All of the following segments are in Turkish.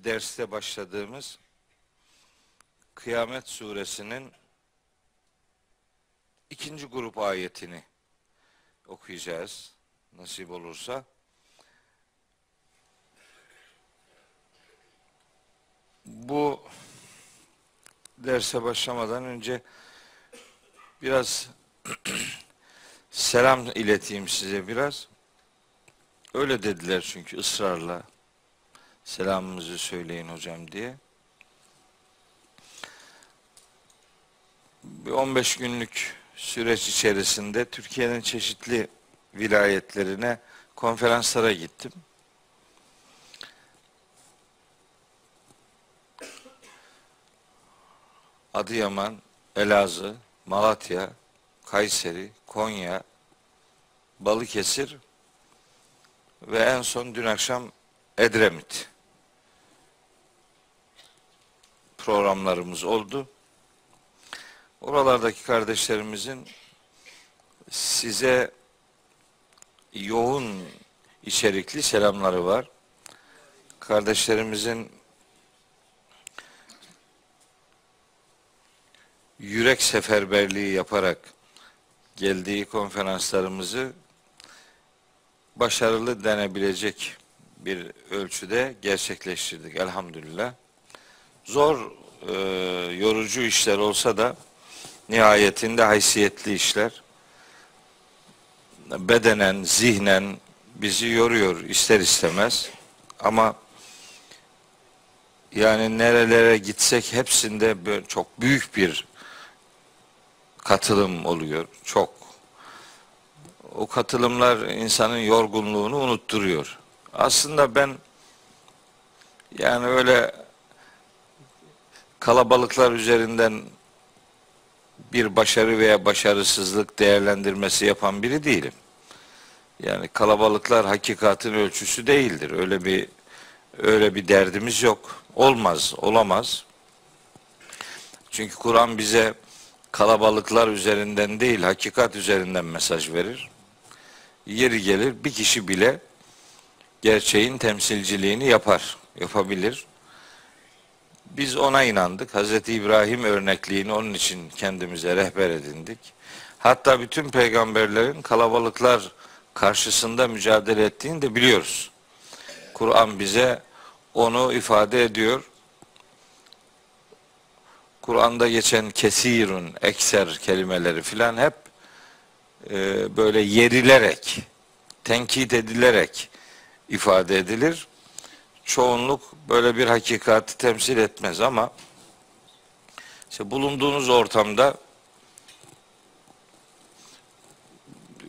önceki derste başladığımız Kıyamet suresinin ikinci grup ayetini okuyacağız nasip olursa. Bu derse başlamadan önce biraz selam ileteyim size biraz. Öyle dediler çünkü ısrarla selamımızı söyleyin hocam diye. Bir 15 günlük süreç içerisinde Türkiye'nin çeşitli vilayetlerine konferanslara gittim. Adıyaman, Elazığ, Malatya, Kayseri, Konya, Balıkesir ve en son dün akşam Edremit programlarımız oldu. Oralardaki kardeşlerimizin size yoğun içerikli selamları var. Kardeşlerimizin yürek seferberliği yaparak geldiği konferanslarımızı başarılı denebilecek bir ölçüde gerçekleştirdik elhamdülillah. Zor, e, yorucu işler olsa da nihayetinde haysiyetli işler. Bedenen, zihnen bizi yoruyor ister istemez. Ama yani nerelere gitsek hepsinde çok büyük bir katılım oluyor. Çok. O katılımlar insanın yorgunluğunu unutturuyor. Aslında ben yani öyle kalabalıklar üzerinden bir başarı veya başarısızlık değerlendirmesi yapan biri değilim. Yani kalabalıklar hakikatin ölçüsü değildir. Öyle bir öyle bir derdimiz yok. Olmaz, olamaz. Çünkü Kur'an bize kalabalıklar üzerinden değil, hakikat üzerinden mesaj verir. Yeri gelir bir kişi bile gerçeğin temsilciliğini yapar, yapabilir. Biz ona inandık. Hazreti İbrahim örnekliğini onun için kendimize rehber edindik. Hatta bütün peygamberlerin kalabalıklar karşısında mücadele ettiğini de biliyoruz. Kur'an bize onu ifade ediyor. Kur'an'da geçen kesirun, ekser kelimeleri filan hep e, böyle yerilerek, tenkit edilerek ifade edilir. Çoğunluk böyle bir hakikati temsil etmez ama işte bulunduğunuz ortamda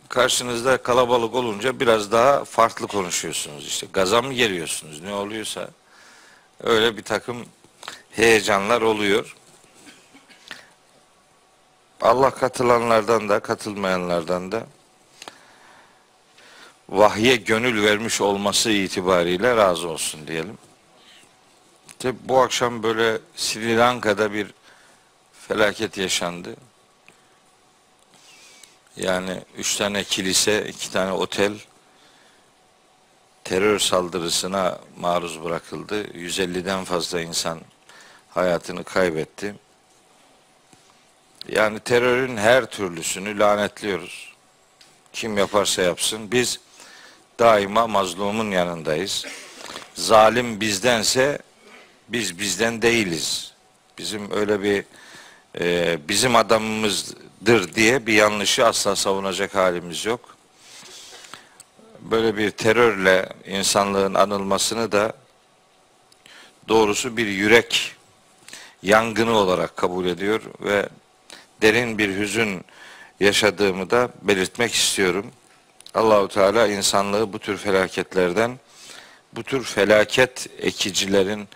karşınızda kalabalık olunca biraz daha farklı konuşuyorsunuz. İşte gaza mı geliyorsunuz ne oluyorsa öyle bir takım heyecanlar oluyor. Allah katılanlardan da katılmayanlardan da vahye gönül vermiş olması itibariyle razı olsun diyelim. İşte bu akşam böyle Sri Lanka'da bir felaket yaşandı. Yani üç tane kilise, iki tane otel terör saldırısına maruz bırakıldı. 150'den fazla insan hayatını kaybetti. Yani terörün her türlüsünü lanetliyoruz. Kim yaparsa yapsın. Biz daima mazlumun yanındayız. Zalim bizdense biz bizden değiliz. Bizim öyle bir e, bizim adamımızdır diye bir yanlışı asla savunacak halimiz yok. Böyle bir terörle insanlığın anılmasını da doğrusu bir yürek yangını olarak kabul ediyor ve derin bir hüzün yaşadığımı da belirtmek istiyorum. Allahu Teala insanlığı bu tür felaketlerden, bu tür felaket ekicilerin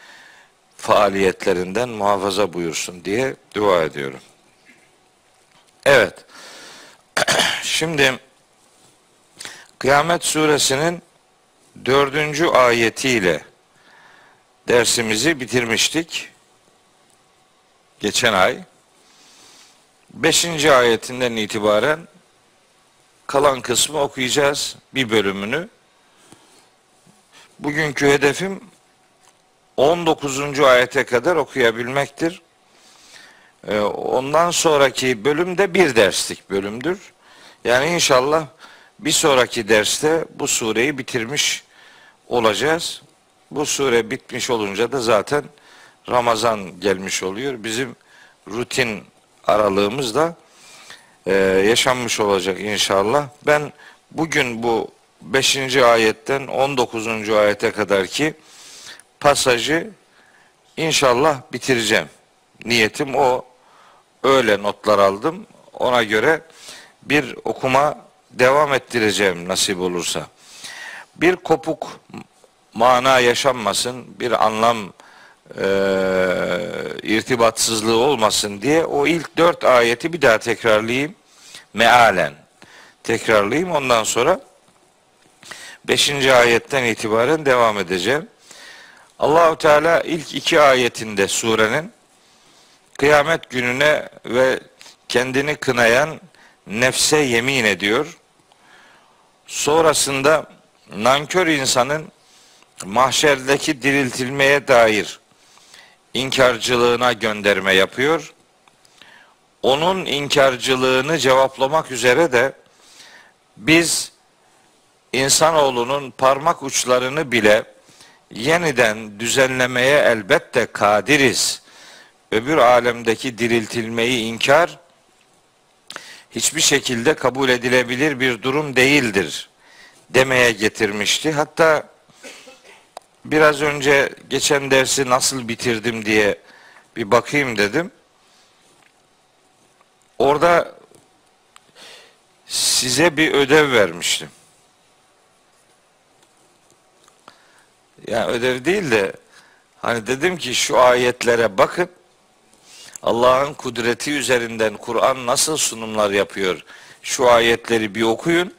faaliyetlerinden muhafaza buyursun diye dua ediyorum. Evet. Şimdi Kıyamet suresinin dördüncü ayetiyle dersimizi bitirmiştik. Geçen ay. Beşinci ayetinden itibaren kalan kısmı okuyacağız bir bölümünü. Bugünkü hedefim 19. ayete kadar okuyabilmektir. Ee, ondan sonraki bölüm de bir derslik bölümdür. Yani inşallah bir sonraki derste bu sureyi bitirmiş olacağız. Bu sure bitmiş olunca da zaten Ramazan gelmiş oluyor. Bizim rutin aralığımız da e, yaşanmış olacak inşallah. Ben bugün bu 5. ayetten 19. ayete kadar ki pasajı inşallah bitireceğim. Niyetim o. Öyle notlar aldım. Ona göre bir okuma devam ettireceğim nasip olursa. Bir kopuk mana yaşanmasın, bir anlam e, irtibatsızlığı olmasın diye o ilk dört ayeti bir daha tekrarlayayım. Mealen tekrarlayayım. Ondan sonra beşinci ayetten itibaren devam edeceğim. Allahu Teala ilk iki ayetinde surenin kıyamet gününe ve kendini kınayan nefse yemin ediyor. Sonrasında nankör insanın mahşerdeki diriltilmeye dair inkarcılığına gönderme yapıyor. Onun inkarcılığını cevaplamak üzere de biz insanoğlunun parmak uçlarını bile yeniden düzenlemeye elbette kadiriz. Öbür alemdeki diriltilmeyi inkar hiçbir şekilde kabul edilebilir bir durum değildir demeye getirmişti. Hatta biraz önce geçen dersi nasıl bitirdim diye bir bakayım dedim. Orada size bir ödev vermiştim. Yani ödev değil de hani dedim ki şu ayetlere bakın. Allah'ın kudreti üzerinden Kur'an nasıl sunumlar yapıyor? Şu ayetleri bir okuyun.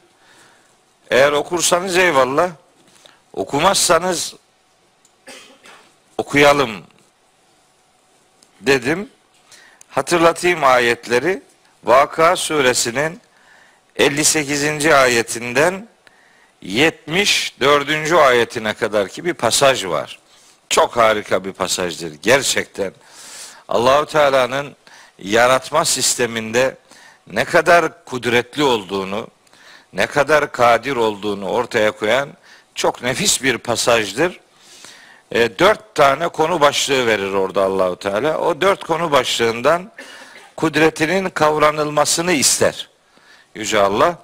Eğer okursanız eyvallah. Okumazsanız okuyalım dedim. Hatırlatayım ayetleri. Vaka suresinin 58. ayetinden 74. ayetine kadar ki bir pasaj var. Çok harika bir pasajdır gerçekten. Allahu Teala'nın yaratma sisteminde ne kadar kudretli olduğunu, ne kadar kadir olduğunu ortaya koyan çok nefis bir pasajdır. E, dört tane konu başlığı verir orada Allahu Teala. O dört konu başlığından kudretinin kavranılmasını ister. Yüce Allah.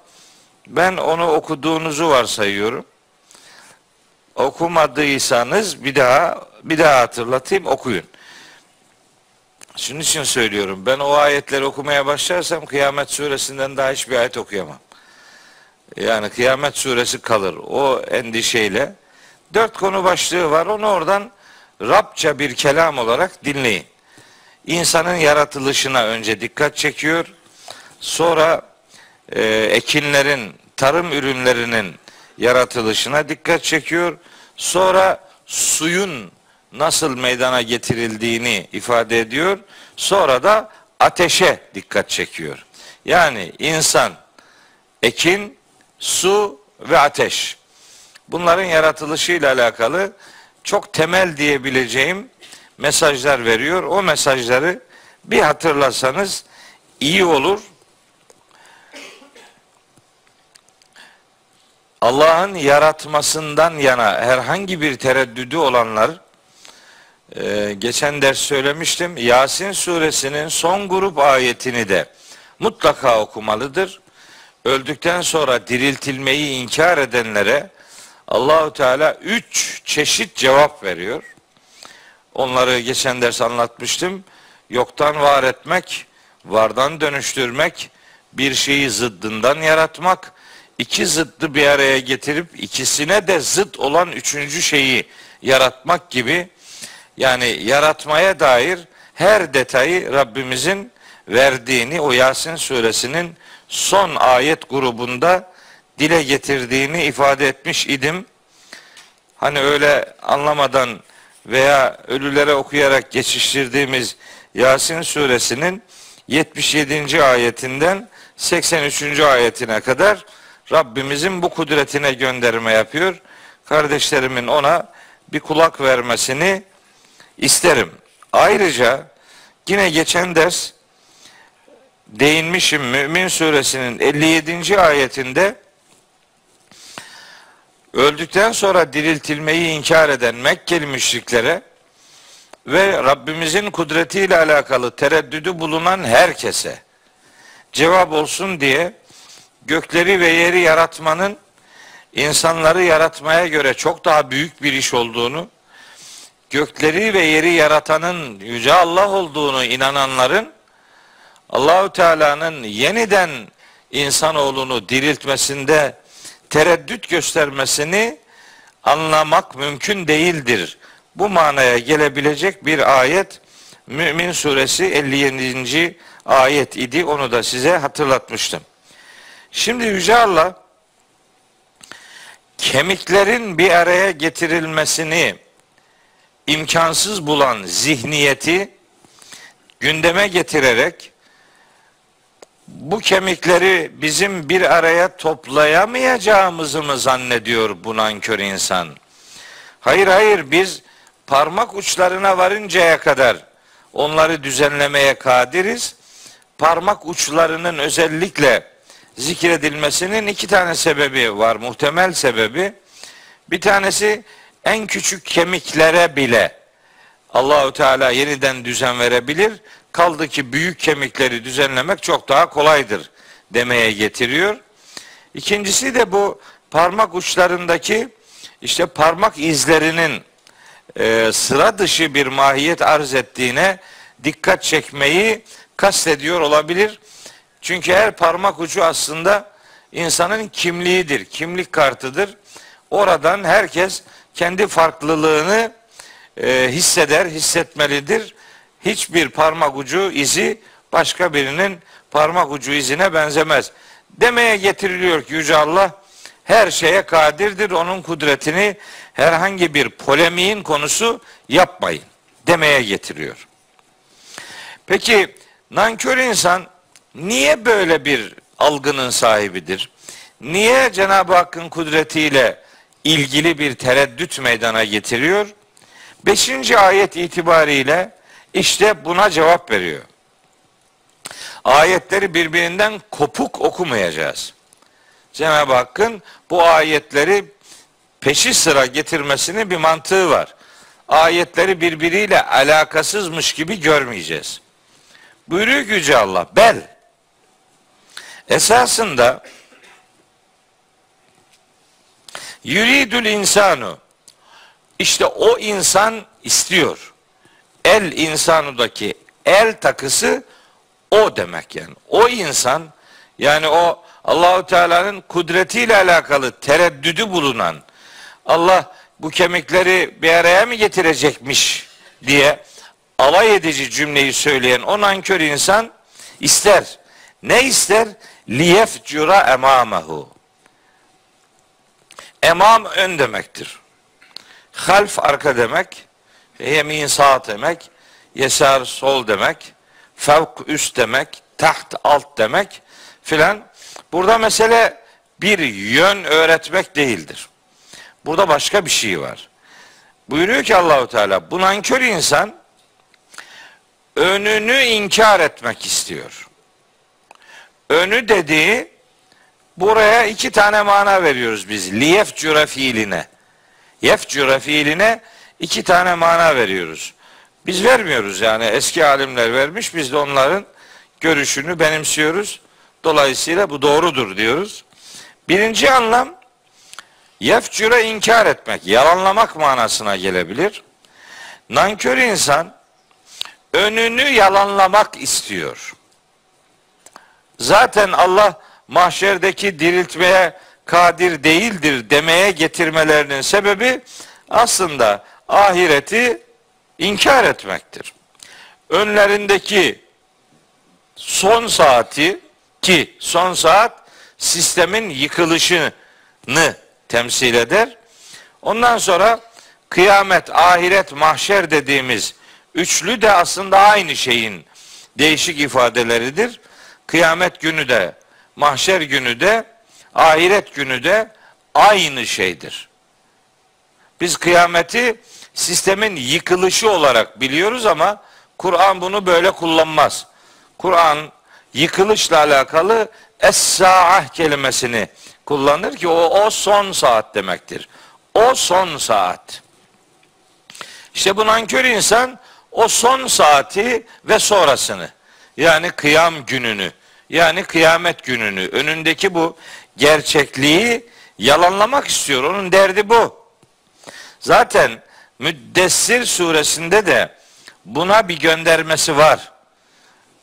Ben onu okuduğunuzu varsayıyorum. Okumadıysanız bir daha bir daha hatırlatayım okuyun. Şunun için söylüyorum. Ben o ayetleri okumaya başlarsam Kıyamet suresinden daha hiçbir ayet okuyamam. Yani Kıyamet suresi kalır. O endişeyle. Dört konu başlığı var. Onu oradan Rabça bir kelam olarak dinleyin. İnsanın yaratılışına önce dikkat çekiyor. Sonra e, ekinlerin, tarım ürünlerinin yaratılışına dikkat çekiyor. Sonra suyun nasıl meydana getirildiğini ifade ediyor. Sonra da ateşe dikkat çekiyor. Yani insan, ekin, su ve ateş. Bunların yaratılışıyla alakalı çok temel diyebileceğim mesajlar veriyor. O mesajları bir hatırlasanız iyi olur. Allah'ın yaratmasından yana herhangi bir tereddüdü olanlar e, geçen ders söylemiştim. Yasin suresinin son grup ayetini de mutlaka okumalıdır. Öldükten sonra diriltilmeyi inkar edenlere Allahu Teala üç çeşit cevap veriyor. Onları geçen ders anlatmıştım. Yoktan var etmek, vardan dönüştürmek, bir şeyi zıddından yaratmak, iki zıddı bir araya getirip ikisine de zıt olan üçüncü şeyi yaratmak gibi yani yaratmaya dair her detayı Rabbimizin verdiğini o Yasin suresinin son ayet grubunda dile getirdiğini ifade etmiş idim. Hani öyle anlamadan veya ölülere okuyarak geçiştirdiğimiz Yasin suresinin 77. ayetinden 83. ayetine kadar Rabbimizin bu kudretine gönderme yapıyor. Kardeşlerimin ona bir kulak vermesini isterim. Ayrıca yine geçen ders değinmişim Mümin suresinin 57. ayetinde öldükten sonra diriltilmeyi inkar eden Mekkeli müşriklere ve Rabbimizin kudretiyle alakalı tereddüdü bulunan herkese cevap olsun diye gökleri ve yeri yaratmanın insanları yaratmaya göre çok daha büyük bir iş olduğunu, gökleri ve yeri yaratanın yüce Allah olduğunu inananların Allahü Teala'nın yeniden insanoğlunu diriltmesinde tereddüt göstermesini anlamak mümkün değildir. Bu manaya gelebilecek bir ayet Mümin suresi 57. ayet idi. Onu da size hatırlatmıştım. Şimdi Yüce Allah kemiklerin bir araya getirilmesini imkansız bulan zihniyeti gündeme getirerek bu kemikleri bizim bir araya toplayamayacağımızı mı zannediyor bu nankör insan? Hayır hayır biz parmak uçlarına varıncaya kadar onları düzenlemeye kadiriz. Parmak uçlarının özellikle zikredilmesinin iki tane sebebi var. Muhtemel sebebi. Bir tanesi en küçük kemiklere bile Allahü Teala yeniden düzen verebilir. Kaldı ki büyük kemikleri düzenlemek çok daha kolaydır demeye getiriyor. İkincisi de bu parmak uçlarındaki işte parmak izlerinin e, sıra dışı bir mahiyet arz ettiğine dikkat çekmeyi kastediyor olabilir. Çünkü her parmak ucu aslında insanın kimliğidir, kimlik kartıdır. Oradan herkes kendi farklılığını e, hisseder, hissetmelidir. Hiçbir parmak ucu izi başka birinin parmak ucu izine benzemez. Demeye getiriliyor ki Yüce Allah her şeye kadirdir. Onun kudretini herhangi bir polemiğin konusu yapmayın demeye getiriyor. Peki nankör insan niye böyle bir algının sahibidir? Niye Cenab-ı Hakk'ın kudretiyle ilgili bir tereddüt meydana getiriyor? Beşinci ayet itibariyle işte buna cevap veriyor. Ayetleri birbirinden kopuk okumayacağız. Cenab-ı Hakk'ın bu ayetleri peşi sıra getirmesinin bir mantığı var. Ayetleri birbiriyle alakasızmış gibi görmeyeceğiz. Buyuruyor Yüce Allah. Bel. Esasında yuridül insanu işte o insan istiyor. El insanudaki el takısı o demek yani. O insan yani o Allahu Teala'nın kudretiyle alakalı tereddüdü bulunan Allah bu kemikleri bir araya mı getirecekmiş diye alay edici cümleyi söyleyen o nankör insan ister. Ne ister? Liyefcura emamahu. Emam ön demektir. Half arka demek. Yemin sağ demek. Yesar sol demek. Fevk üst demek. Taht alt demek filan. Burada mesele bir yön öğretmek değildir. Burada başka bir şey var. Buyuruyor ki Allahu Teala bu nankör insan önünü inkar etmek istiyor. Önü dediği buraya iki tane mana veriyoruz biz. Liyefcura fiiline. Yefcura fiiline iki tane mana veriyoruz. Biz vermiyoruz yani eski alimler vermiş biz de onların görüşünü benimsiyoruz. Dolayısıyla bu doğrudur diyoruz. Birinci anlam yefcüre inkar etmek, yalanlamak manasına gelebilir. Nankör insan önünü yalanlamak istiyor. Zaten Allah mahşerdeki diriltmeye kadir değildir demeye getirmelerinin sebebi aslında ahireti inkar etmektir. Önlerindeki son saati ki son saat sistemin yıkılışını temsil eder. Ondan sonra kıyamet, ahiret, mahşer dediğimiz üçlü de aslında aynı şeyin değişik ifadeleridir. Kıyamet günü de, mahşer günü de, ahiret günü de aynı şeydir. Biz kıyameti sistemin yıkılışı olarak biliyoruz ama Kur'an bunu böyle kullanmaz. Kur'an yıkılışla alakalı es-sa'ah kelimesini kullanır ki o, o son saat demektir. O son saat. İşte bu nankör insan o son saati ve sonrasını yani kıyam gününü yani kıyamet gününü önündeki bu gerçekliği yalanlamak istiyor. Onun derdi bu. Zaten Müddessir suresinde de buna bir göndermesi var.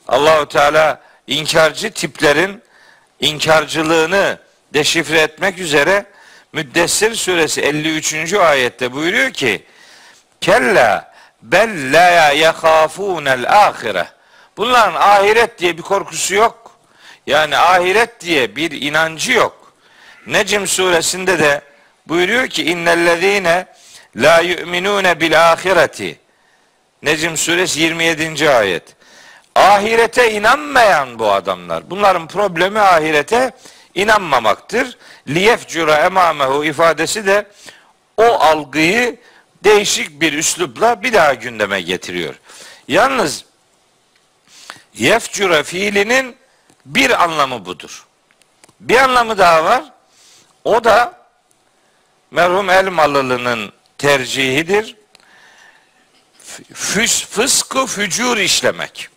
Allahu Teala inkarcı tiplerin inkarcılığını deşifre etmek üzere Müddessir suresi 53. ayette buyuruyor ki Kella bel la yahafûnel ahire. Bunların ahiret diye bir korkusu yok. Yani ahiret diye bir inancı yok. Necm suresinde de buyuruyor ki innellezine la yu'minune bil ahireti. Necm suresi 27. ayet. Ahirete inanmayan bu adamlar. Bunların problemi ahirete inanmamaktır. Liyefcura emamehu ifadesi de o algıyı değişik bir üslupla bir daha gündeme getiriyor. Yalnız yefcura fiilinin bir anlamı budur. Bir anlamı daha var. O da merhum Elmalılı'nın tercihidir. Füs, fıskı fücur işlemek.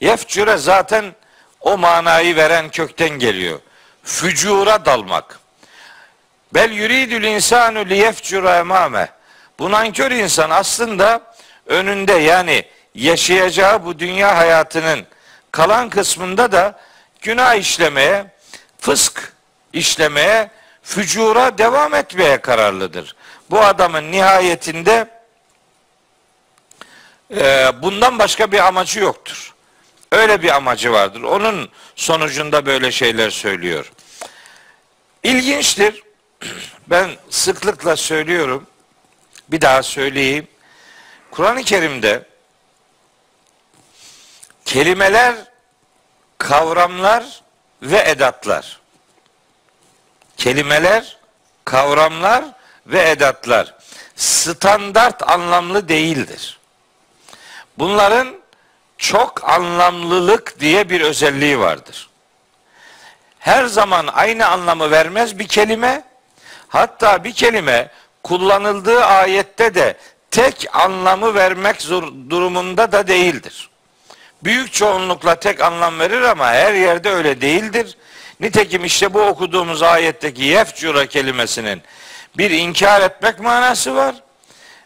Yefcure zaten o manayı veren kökten geliyor. Fücura dalmak. Bel yuridül insanu liyefcura emame. Bu nankör insan aslında önünde yani yaşayacağı bu dünya hayatının kalan kısmında da günah işlemeye, fısk işlemeye, fücura devam etmeye kararlıdır. Bu adamın nihayetinde e, bundan başka bir amacı yoktur. Öyle bir amacı vardır. Onun sonucunda böyle şeyler söylüyor. İlginçtir. Ben sıklıkla söylüyorum. Bir daha söyleyeyim. Kur'an-ı Kerim'de kelimeler, kavramlar ve edatlar. Kelimeler, kavramlar ve edatlar standart anlamlı değildir. Bunların çok anlamlılık diye bir özelliği vardır. Her zaman aynı anlamı vermez bir kelime. Hatta bir kelime kullanıldığı ayette de tek anlamı vermek zor, durumunda da değildir. Büyük çoğunlukla tek anlam verir ama her yerde öyle değildir. Nitekim işte bu okuduğumuz ayetteki yefcura kelimesinin bir inkar etmek manası var.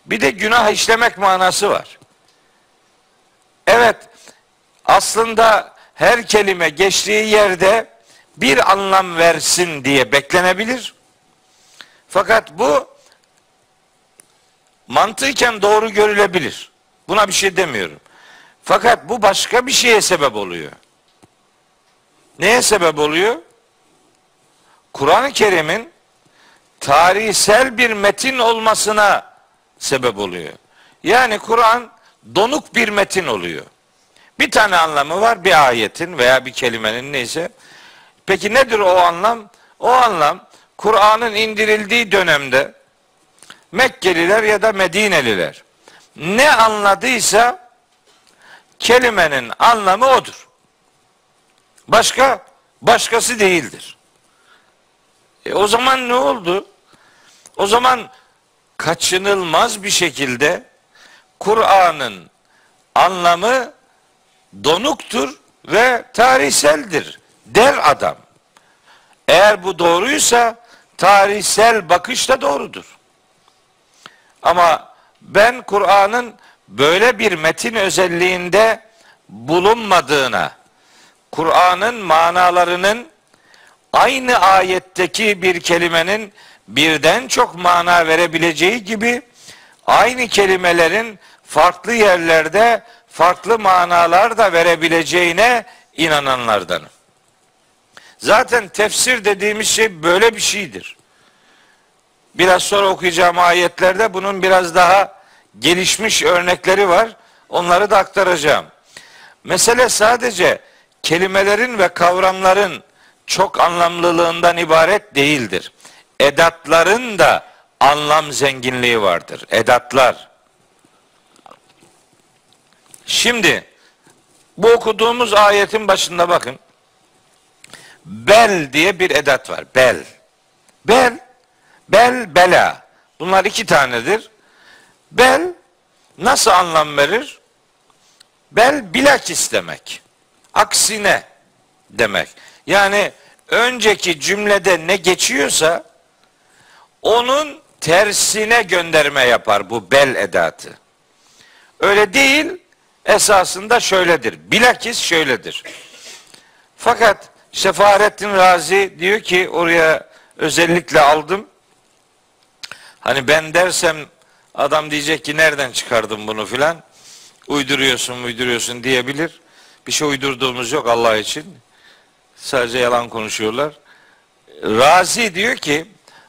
Bir de günah işlemek manası var. Evet, aslında her kelime geçtiği yerde bir anlam versin diye beklenebilir. Fakat bu mantıken doğru görülebilir. Buna bir şey demiyorum. Fakat bu başka bir şeye sebep oluyor. Neye sebep oluyor? Kur'an-ı Kerim'in tarihsel bir metin olmasına sebep oluyor. Yani Kur'an donuk bir metin oluyor. Bir tane anlamı var bir ayetin veya bir kelimenin neyse. Peki nedir o anlam? O anlam Kur'an'ın indirildiği dönemde Mekkeliler ya da Medineliler ne anladıysa kelimenin anlamı odur. Başka başkası değildir. E o zaman ne oldu? O zaman kaçınılmaz bir şekilde Kur'an'ın anlamı donuktur ve tarihseldir der adam. Eğer bu doğruysa tarihsel bakış da doğrudur. Ama ben Kur'an'ın böyle bir metin özelliğinde bulunmadığına, Kur'an'ın manalarının aynı ayetteki bir kelimenin birden çok mana verebileceği gibi aynı kelimelerin farklı yerlerde farklı manalar da verebileceğine inananlardanım. Zaten tefsir dediğimiz şey böyle bir şeydir. Biraz sonra okuyacağım ayetlerde bunun biraz daha gelişmiş örnekleri var. Onları da aktaracağım. Mesele sadece kelimelerin ve kavramların çok anlamlılığından ibaret değildir. Edatların da anlam zenginliği vardır. Edatlar. Şimdi bu okuduğumuz ayetin başında bakın. Bel diye bir edat var. Bel. Bel, bel, bela. Bunlar iki tanedir. Bel nasıl anlam verir? Bel bilakis demek. Aksine demek. Yani önceki cümlede ne geçiyorsa onun tersine gönderme yapar bu bel edatı. Öyle değil, esasında şöyledir. Bilakis şöyledir. Fakat işte Razi diyor ki oraya özellikle aldım. Hani ben dersem adam diyecek ki nereden çıkardın bunu filan. Uyduruyorsun uyduruyorsun diyebilir. Bir şey uydurduğumuz yok Allah için. Sadece yalan konuşuyorlar. Razi diyor ki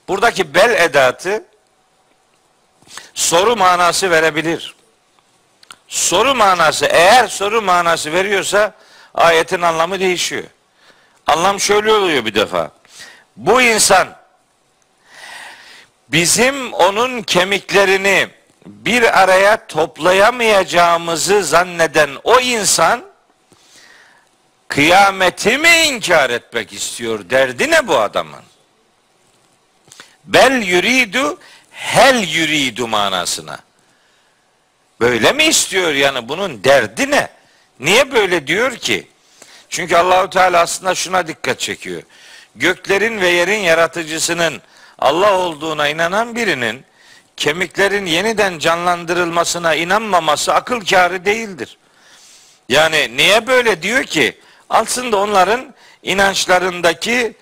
buradaki bel edatı soru manası verebilir. Soru manası eğer soru manası veriyorsa ayetin anlamı değişiyor. Anlam şöyle oluyor bir defa. Bu insan bizim onun kemiklerini bir araya toplayamayacağımızı zanneden o insan kıyameti mi inkar etmek istiyor? Derdi ne bu adamın? Bel yuridu hel yuridu manasına. Böyle mi istiyor yani bunun derdi ne? Niye böyle diyor ki? Çünkü Allahu Teala aslında şuna dikkat çekiyor. Göklerin ve yerin yaratıcısının Allah olduğuna inanan birinin kemiklerin yeniden canlandırılmasına inanmaması akıl kârı değildir. Yani niye böyle diyor ki? Aslında onların inançlarındaki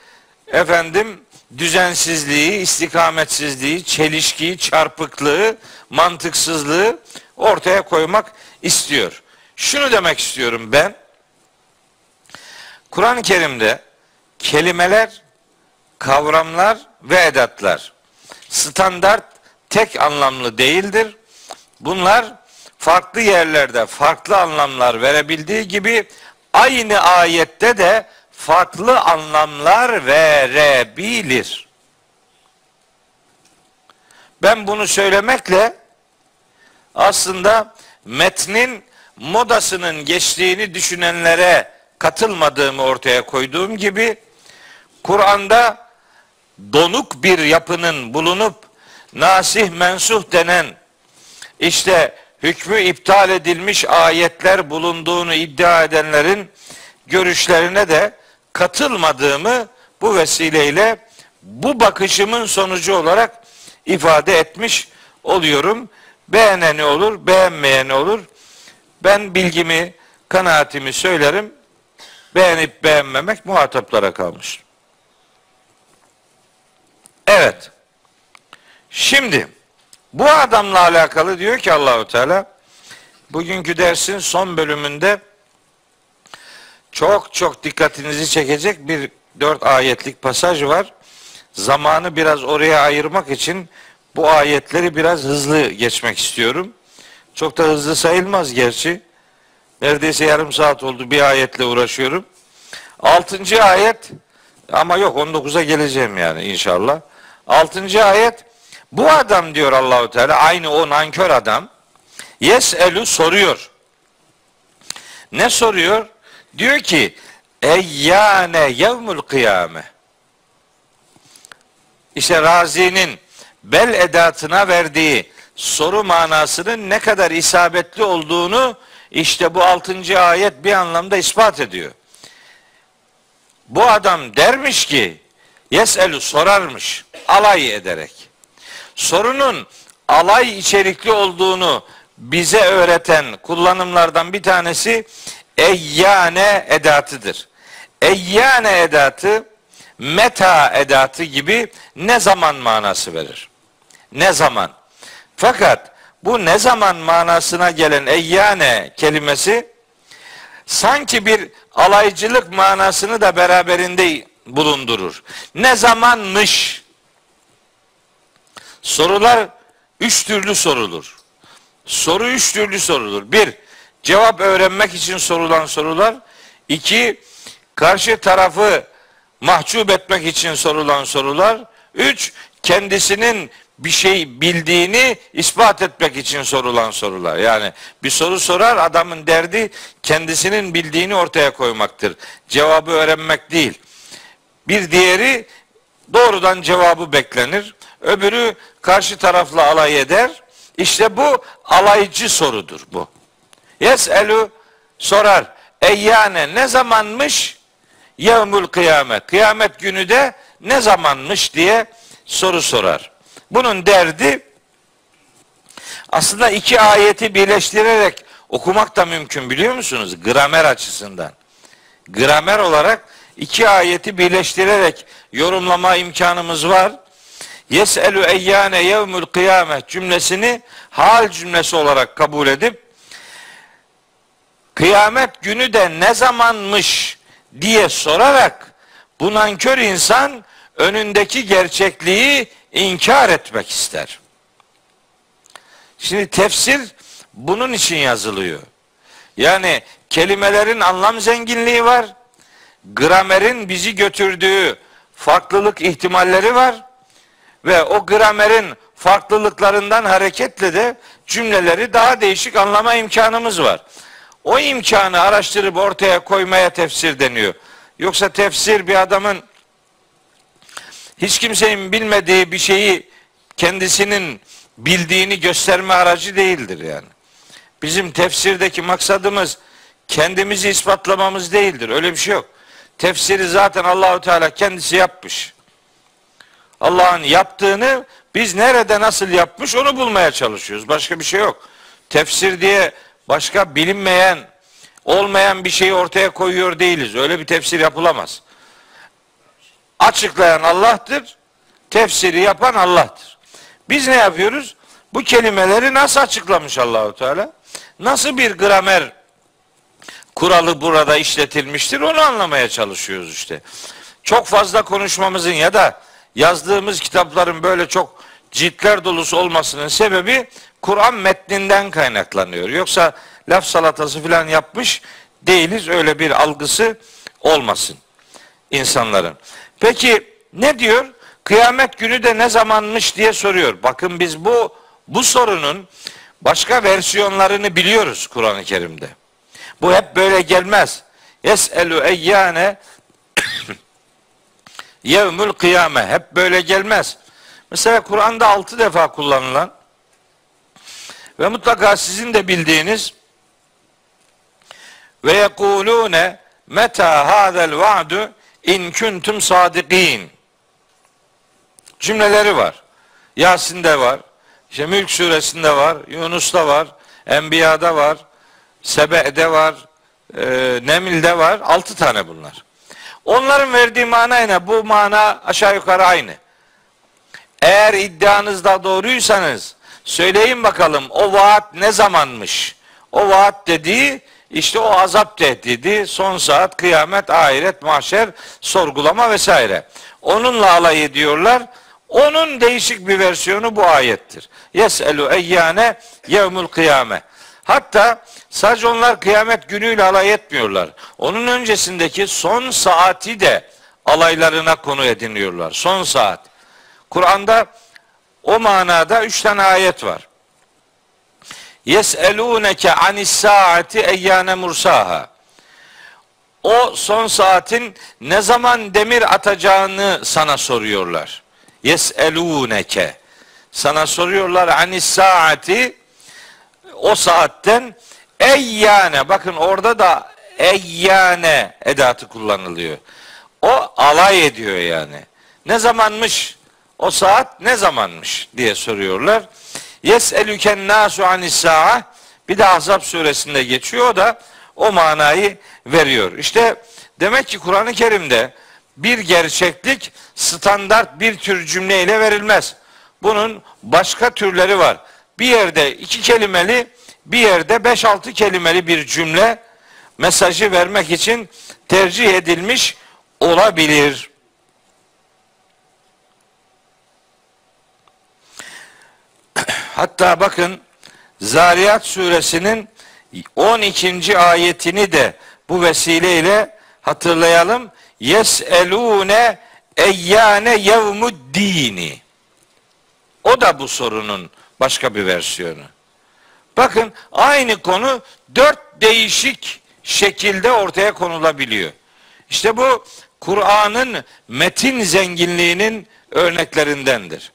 efendim düzensizliği, istikametsizliği, çelişkiyi, çarpıklığı, mantıksızlığı ortaya koymak istiyor. Şunu demek istiyorum ben. Kur'an-ı Kerim'de kelimeler, kavramlar ve edatlar standart tek anlamlı değildir. Bunlar farklı yerlerde farklı anlamlar verebildiği gibi aynı ayette de farklı anlamlar verebilir. Ben bunu söylemekle aslında metnin modasının geçtiğini düşünenlere katılmadığımı ortaya koyduğum gibi Kur'an'da donuk bir yapının bulunup nasih mensuh denen işte hükmü iptal edilmiş ayetler bulunduğunu iddia edenlerin görüşlerine de katılmadığımı bu vesileyle bu bakışımın sonucu olarak ifade etmiş oluyorum. Beğeneni olur, beğenmeyeni olur. Ben bilgimi, kanaatimi söylerim. Beğenip beğenmemek muhataplara kalmış. Evet. Şimdi bu adamla alakalı diyor ki Allahu Teala bugünkü dersin son bölümünde çok çok dikkatinizi çekecek bir dört ayetlik pasaj var. Zamanı biraz oraya ayırmak için bu ayetleri biraz hızlı geçmek istiyorum. Çok da hızlı sayılmaz gerçi. Neredeyse yarım saat oldu bir ayetle uğraşıyorum. Altıncı ayet ama yok 19'a geleceğim yani inşallah. Altıncı ayet bu adam diyor Allahu Teala aynı o nankör adam yeselu soruyor. Ne soruyor? Diyor ki eyyane yevmul kıyame. İşte Razi'nin bel edatına verdiği soru manasının ne kadar isabetli olduğunu işte bu altıncı ayet bir anlamda ispat ediyor. Bu adam dermiş ki yeselu sorarmış alay ederek. Sorunun alay içerikli olduğunu bize öğreten kullanımlardan bir tanesi eyyane edatıdır. Eyyane edatı meta edatı gibi ne zaman manası verir. Ne zaman. Fakat bu ne zaman manasına gelen eyyane kelimesi sanki bir alaycılık manasını da beraberinde bulundurur. Ne zamanmış? Sorular üç türlü sorulur. Soru üç türlü sorulur. Bir, cevap öğrenmek için sorulan sorular. İki, karşı tarafı mahcup etmek için sorulan sorular. Üç, kendisinin bir şey bildiğini ispat etmek için sorulan sorular. Yani bir soru sorar adamın derdi kendisinin bildiğini ortaya koymaktır. Cevabı öğrenmek değil. Bir diğeri doğrudan cevabı beklenir. Öbürü karşı tarafla alay eder. İşte bu alaycı sorudur bu. Yes'elu sorar. Eyyane ne zamanmış? Yevmül kıyamet. Kıyamet günü de ne zamanmış diye soru sorar. Bunun derdi aslında iki ayeti birleştirerek okumak da mümkün biliyor musunuz? Gramer açısından. Gramer olarak iki ayeti birleştirerek yorumlama imkanımız var. Yes'elu eyyane yevmül kıyamet cümlesini hal cümlesi olarak kabul edip kıyamet günü de ne zamanmış diye sorarak bu nankör insan önündeki gerçekliği inkar etmek ister. Şimdi tefsir bunun için yazılıyor. Yani kelimelerin anlam zenginliği var. Gramerin bizi götürdüğü farklılık ihtimalleri var. Ve o gramerin farklılıklarından hareketle de cümleleri daha değişik anlama imkanımız var. O imkanı araştırıp ortaya koymaya tefsir deniyor. Yoksa tefsir bir adamın hiç kimsenin bilmediği bir şeyi kendisinin bildiğini gösterme aracı değildir yani. Bizim tefsirdeki maksadımız kendimizi ispatlamamız değildir. Öyle bir şey yok. Tefsiri zaten Allahu Teala kendisi yapmış. Allah'ın yaptığını biz nerede nasıl yapmış onu bulmaya çalışıyoruz. Başka bir şey yok. Tefsir diye başka bilinmeyen, olmayan bir şeyi ortaya koyuyor değiliz. Öyle bir tefsir yapılamaz. Açıklayan Allah'tır, tefsiri yapan Allah'tır. Biz ne yapıyoruz? Bu kelimeleri nasıl açıklamış Allahu Teala? Nasıl bir gramer kuralı burada işletilmiştir onu anlamaya çalışıyoruz işte. Çok fazla konuşmamızın ya da yazdığımız kitapların böyle çok ciltler dolusu olmasının sebebi Kur'an metninden kaynaklanıyor. Yoksa laf salatası falan yapmış değiliz. Öyle bir algısı olmasın insanların. Peki ne diyor? Kıyamet günü de ne zamanmış diye soruyor. Bakın biz bu bu sorunun başka versiyonlarını biliyoruz Kur'an-ı Kerim'de. Bu hep böyle gelmez. Yes'elu eyyane yevmül kıyame. Hep böyle gelmez. Mesela Kur'an'da altı defa kullanılan ve mutlaka sizin de bildiğiniz ve yekulune meta hadel va'du in kuntum sadikin cümleleri var. Yasin'de var. İşte Mülk suresinde var. Yunus'ta var. Enbiya'da var. Sebe'de var. E, Nemil'de var. Altı tane bunlar. Onların verdiği mana ne? Bu mana aşağı yukarı aynı. Eğer iddianızda doğruysanız söyleyin bakalım o vaat ne zamanmış? O vaat dediği işte o azap tehdidi, son saat, kıyamet, ahiret, mahşer, sorgulama vesaire. Onunla alay ediyorlar. Onun değişik bir versiyonu bu ayettir. Yes'elu eyyane yevmul kıyame. Hatta sadece onlar kıyamet günüyle alay etmiyorlar. Onun öncesindeki son saati de alaylarına konu ediniyorlar. Son saat. Kur'an'da o manada üç tane ayet var. Yes'elûneke anis saati eyyâne mursaha. O son saatin ne zaman demir atacağını sana soruyorlar. Yes'elûneke. Sana soruyorlar anis saati o saatten eyyane. Bakın orada da eyyane edatı kullanılıyor. O alay ediyor yani. Ne zamanmış? O saat ne zamanmış diye soruyorlar. Yes'elüken nasu anis sa'a bir de Ahzab suresinde geçiyor o da o manayı veriyor. İşte demek ki Kur'an-ı Kerim'de bir gerçeklik standart bir tür cümleyle verilmez. Bunun başka türleri var. Bir yerde iki kelimeli, bir yerde beş altı kelimeli bir cümle mesajı vermek için tercih edilmiş olabilir. Hatta bakın Zariyat suresinin 12. ayetini de bu vesileyle hatırlayalım. Yeselune eyyane yevmuddini. O da bu sorunun başka bir versiyonu. Bakın aynı konu dört değişik şekilde ortaya konulabiliyor. İşte bu Kur'an'ın metin zenginliğinin örneklerindendir.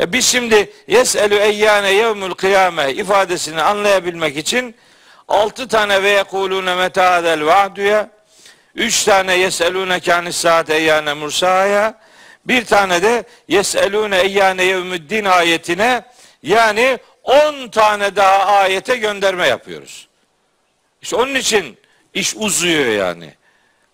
E biz şimdi yes'elü eyyane yevmül kıyame ifadesini anlayabilmek için altı tane ve yekulune metadel va'duya üç tane yeselune kânis saat eyyane mursaya bir tane de yeselune eyyane yevmüddin ayetine yani on tane daha ayete gönderme yapıyoruz. İşte onun için iş uzuyor yani.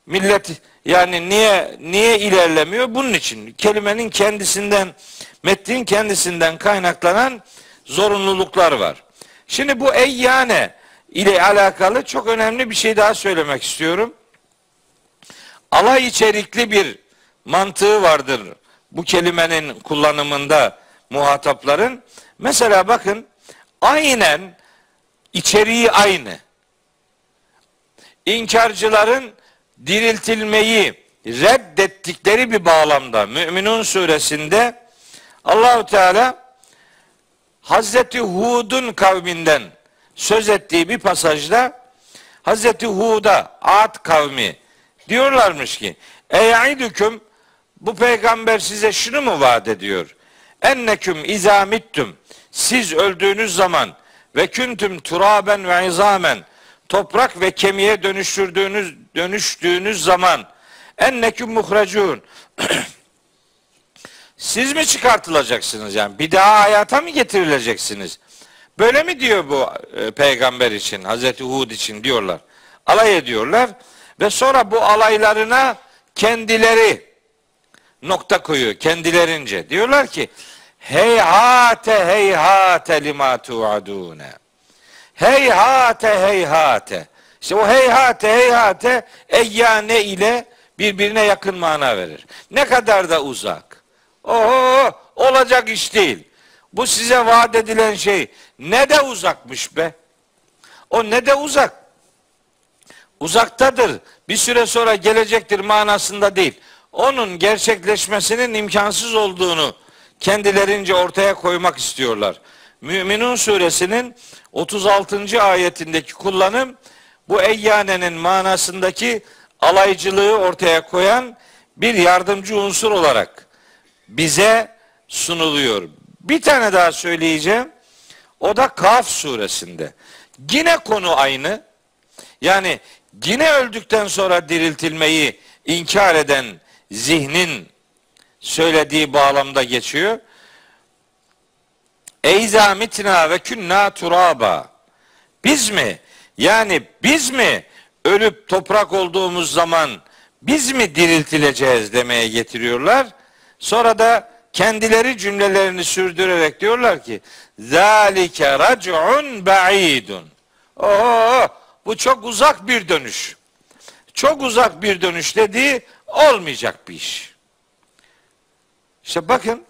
Millet yani niye niye ilerlemiyor? Bunun için kelimenin kendisinden metnin kendisinden kaynaklanan zorunluluklar var. Şimdi bu eyyane ile alakalı çok önemli bir şey daha söylemek istiyorum. Alay içerikli bir mantığı vardır bu kelimenin kullanımında muhatapların. Mesela bakın aynen içeriği aynı. İnkarcıların diriltilmeyi reddettikleri bir bağlamda Müminun suresinde Allahu Teala Hazreti Hud'un kavminden söz ettiği bir pasajda Hazreti Hud'a Ad kavmi diyorlarmış ki Eyaidüküm bu peygamber size şunu mu vaat ediyor? Enneküm izamittum siz öldüğünüz zaman ve küntüm turaben ve izamen toprak ve kemiğe dönüştürdüğünüz dönüştüğünüz zaman enneküm muhracun siz mi çıkartılacaksınız yani? Bir daha hayata mı getirileceksiniz? Böyle mi diyor bu e, peygamber için, Hazreti Hud için diyorlar. Alay ediyorlar ve sonra bu alaylarına kendileri nokta koyuyor kendilerince. Diyorlar ki heyhate heyhate lima tuadune. Heyhate heyhate. İşte o heyhate heyhate eyyane ile birbirine yakın mana verir. Ne kadar da uzak. Oho olacak iş değil. Bu size vaat edilen şey ne de uzakmış be. O ne de uzak. Uzaktadır. Bir süre sonra gelecektir manasında değil. Onun gerçekleşmesinin imkansız olduğunu kendilerince ortaya koymak istiyorlar. Müminun suresinin 36. ayetindeki kullanım bu eyyanenin manasındaki alaycılığı ortaya koyan bir yardımcı unsur olarak bize sunuluyor. Bir tane daha söyleyeceğim. O da Kaf suresinde. Yine konu aynı. Yani yine öldükten sonra diriltilmeyi inkar eden zihnin söylediği bağlamda geçiyor. Eyza mitna ve künna turaba. Biz mi? Yani biz mi ölüp toprak olduğumuz zaman biz mi diriltileceğiz demeye getiriyorlar. Sonra da kendileri cümlelerini sürdürerek diyorlar ki zalike rac'un ba'idun. Oo, bu çok uzak bir dönüş. Çok uzak bir dönüş dediği olmayacak bir iş. İşte bakın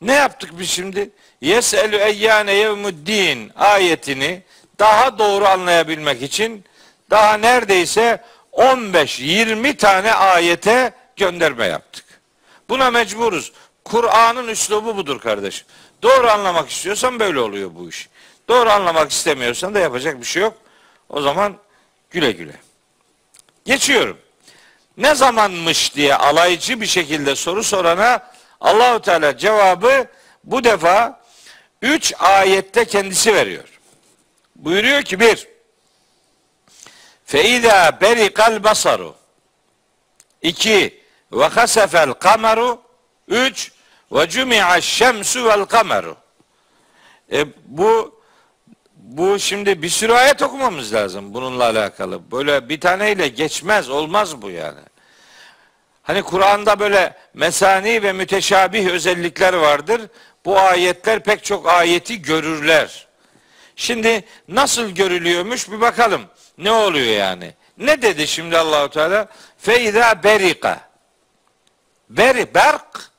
ne yaptık biz şimdi? Yeselü eyyane yevmuddin ayetini daha doğru anlayabilmek için daha neredeyse 15-20 tane ayete gönderme yaptık. Buna mecburuz. Kur'an'ın üslubu budur kardeş. Doğru anlamak istiyorsan böyle oluyor bu iş. Doğru anlamak istemiyorsan da yapacak bir şey yok. O zaman güle güle. Geçiyorum. Ne zamanmış diye alaycı bir şekilde soru sorana Allahu Teala cevabı bu defa üç ayette kendisi veriyor. Buyuruyor ki bir Feiza berikal basaru. İki ve hasefel kameru üç ve cumi'a şemsu vel kameru e, bu bu şimdi bir sürü ayet okumamız lazım bununla alakalı. Böyle bir taneyle geçmez, olmaz bu yani. Hani Kur'an'da böyle mesani ve müteşabih özellikler vardır. Bu ayetler pek çok ayeti görürler. Şimdi nasıl görülüyormuş bir bakalım. Ne oluyor yani? Ne dedi şimdi Allahu Teala? Feiza berika. Beri berk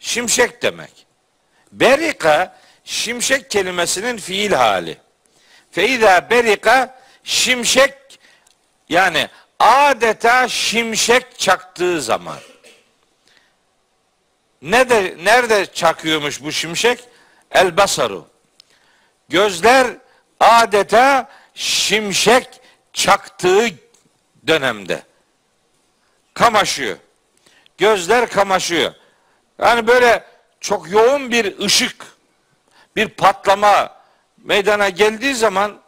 şimşek demek. Berika şimşek kelimesinin fiil hali. Feiza berika şimşek yani adeta şimşek çaktığı zaman. Ne de nerede çakıyormuş bu şimşek? El basaru. Gözler adeta şimşek çaktığı dönemde kamaşıyor. Gözler kamaşıyor. Yani böyle çok yoğun bir ışık, bir patlama meydana geldiği zaman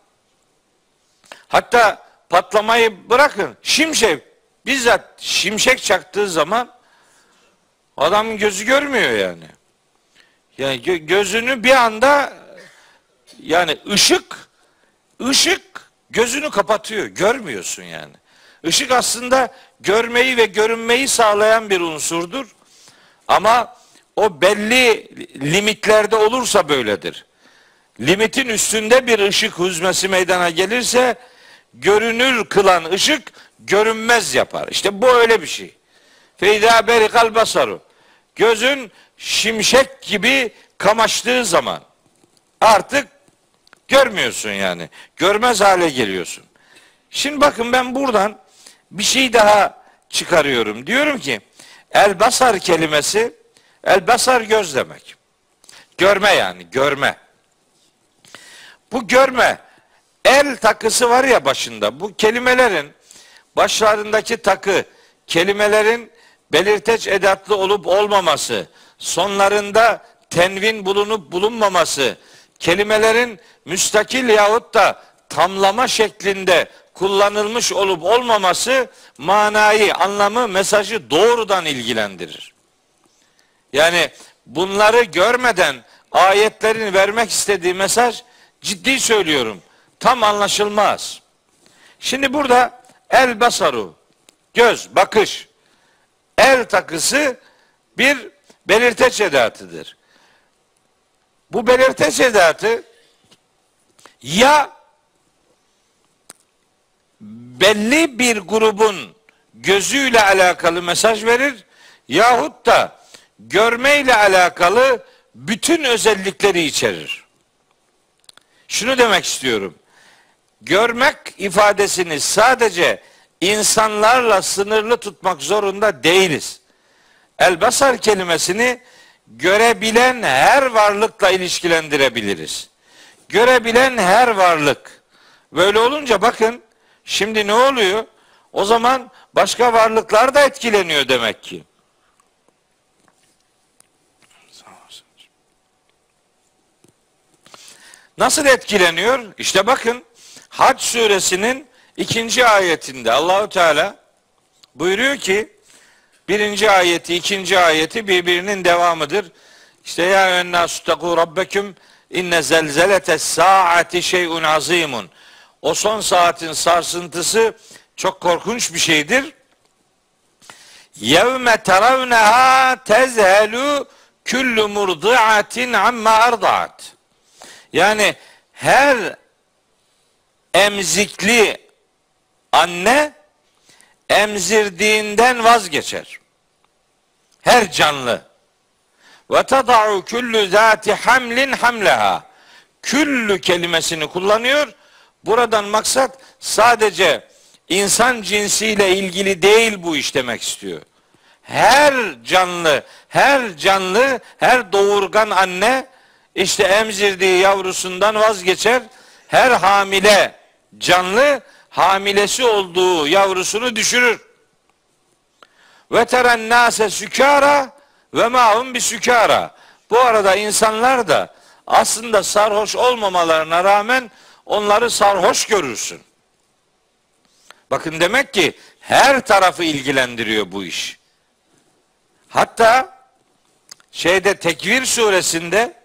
hatta patlamayı bırakın şimşek bizzat şimşek çaktığı zaman adamın gözü görmüyor yani. Yani gö- gözünü bir anda yani ışık ışık gözünü kapatıyor. Görmüyorsun yani. Işık aslında görmeyi ve görünmeyi sağlayan bir unsurdur. Ama o belli limitlerde olursa böyledir. Limitin üstünde bir ışık hüzmesi meydana gelirse görünür kılan ışık görünmez yapar. İşte bu öyle bir şey. Feyda berikal basaru. Gözün şimşek gibi kamaştığı zaman artık görmüyorsun yani. Görmez hale geliyorsun. Şimdi bakın ben buradan bir şey daha çıkarıyorum. Diyorum ki el basar kelimesi el basar göz demek. Görme yani görme. Bu görme el takısı var ya başında. Bu kelimelerin başlarındaki takı kelimelerin belirteç edatlı olup olmaması, sonlarında tenvin bulunup bulunmaması, kelimelerin müstakil yahut da tamlama şeklinde kullanılmış olup olmaması manayı, anlamı, mesajı doğrudan ilgilendirir. Yani bunları görmeden ayetlerin vermek istediği mesaj ciddi söylüyorum. Tam anlaşılmaz. Şimdi burada el basaru göz, bakış. El takısı bir belirteç edatıdır. Bu belirteç edatı ya belli bir grubun gözüyle alakalı mesaj verir yahut da görmeyle alakalı bütün özellikleri içerir. Şunu demek istiyorum. Görmek ifadesini sadece insanlarla sınırlı tutmak zorunda değiliz. Elbasar kelimesini görebilen her varlıkla ilişkilendirebiliriz. Görebilen her varlık. Böyle olunca bakın şimdi ne oluyor? O zaman başka varlıklar da etkileniyor demek ki. Nasıl etkileniyor? İşte bakın Hac suresinin ikinci ayetinde Allahu Teala buyuruyor ki birinci ayeti ikinci ayeti birbirinin devamıdır. İşte ya ennâsü tekû rabbeküm inne zelzelete saati şeyun azimun. O son saatin sarsıntısı çok korkunç bir şeydir. Yevme teravneha tezhelu kullu murdiatin amma ardaat. Yani her emzikli anne emzirdiğinden vazgeçer. Her canlı. Ve tada'u kullu zati hamlin hamleha. Küllü kelimesini kullanıyor. Buradan maksat sadece insan cinsiyle ilgili değil bu iş demek istiyor. Her canlı, her canlı, her doğurgan anne işte emzirdiği yavrusundan vazgeçer. Her hamile canlı hamilesi olduğu yavrusunu düşürür. Ve teren nase sükara ve mahum bir sükara. Bu arada insanlar da aslında sarhoş olmamalarına rağmen onları sarhoş görürsün. Bakın demek ki her tarafı ilgilendiriyor bu iş. Hatta şeyde Tekvir suresinde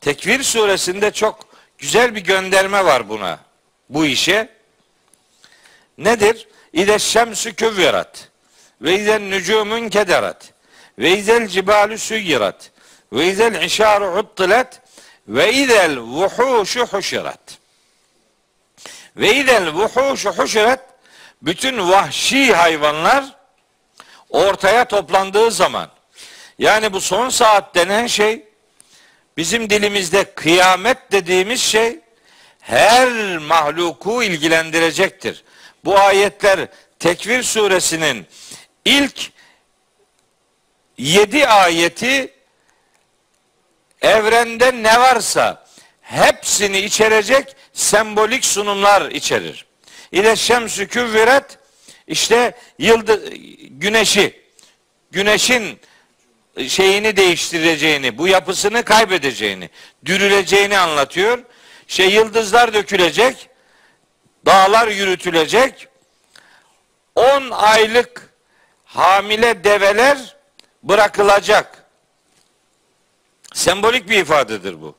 Tekvir suresinde çok güzel bir gönderme var buna. Bu işe. Nedir? İde şemsü küvverat ve izen nücumun kederat ve izel cibalü süyyirat ve izel işaru uttilet ve izel vuhuşu huşirat ve izel vuhuşu huşirat bütün vahşi hayvanlar ortaya toplandığı zaman yani bu son saat denen şey bizim dilimizde kıyamet dediğimiz şey her mahluku ilgilendirecektir. Bu ayetler Tekvir suresinin ilk yedi ayeti evrende ne varsa hepsini içerecek sembolik sunumlar içerir. İle şemsü küvviret işte yıldız güneşi güneşin şeyini değiştireceğini, bu yapısını kaybedeceğini, dürüleceğini anlatıyor. Şey yıldızlar dökülecek, dağlar yürütülecek. 10 aylık hamile develer bırakılacak. Sembolik bir ifadedir bu.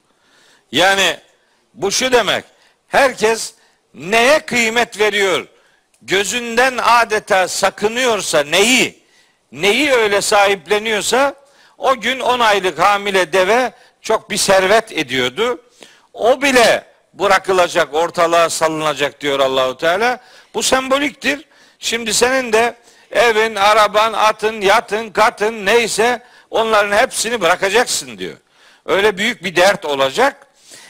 Yani bu şu demek. Herkes neye kıymet veriyor? Gözünden adeta sakınıyorsa neyi, neyi öyle sahipleniyorsa o gün 10 aylık hamile deve çok bir servet ediyordu. O bile bırakılacak, ortalığa salınacak diyor Allahu Teala. Bu semboliktir. Şimdi senin de evin, araban, atın, yatın, katın neyse onların hepsini bırakacaksın diyor. Öyle büyük bir dert olacak.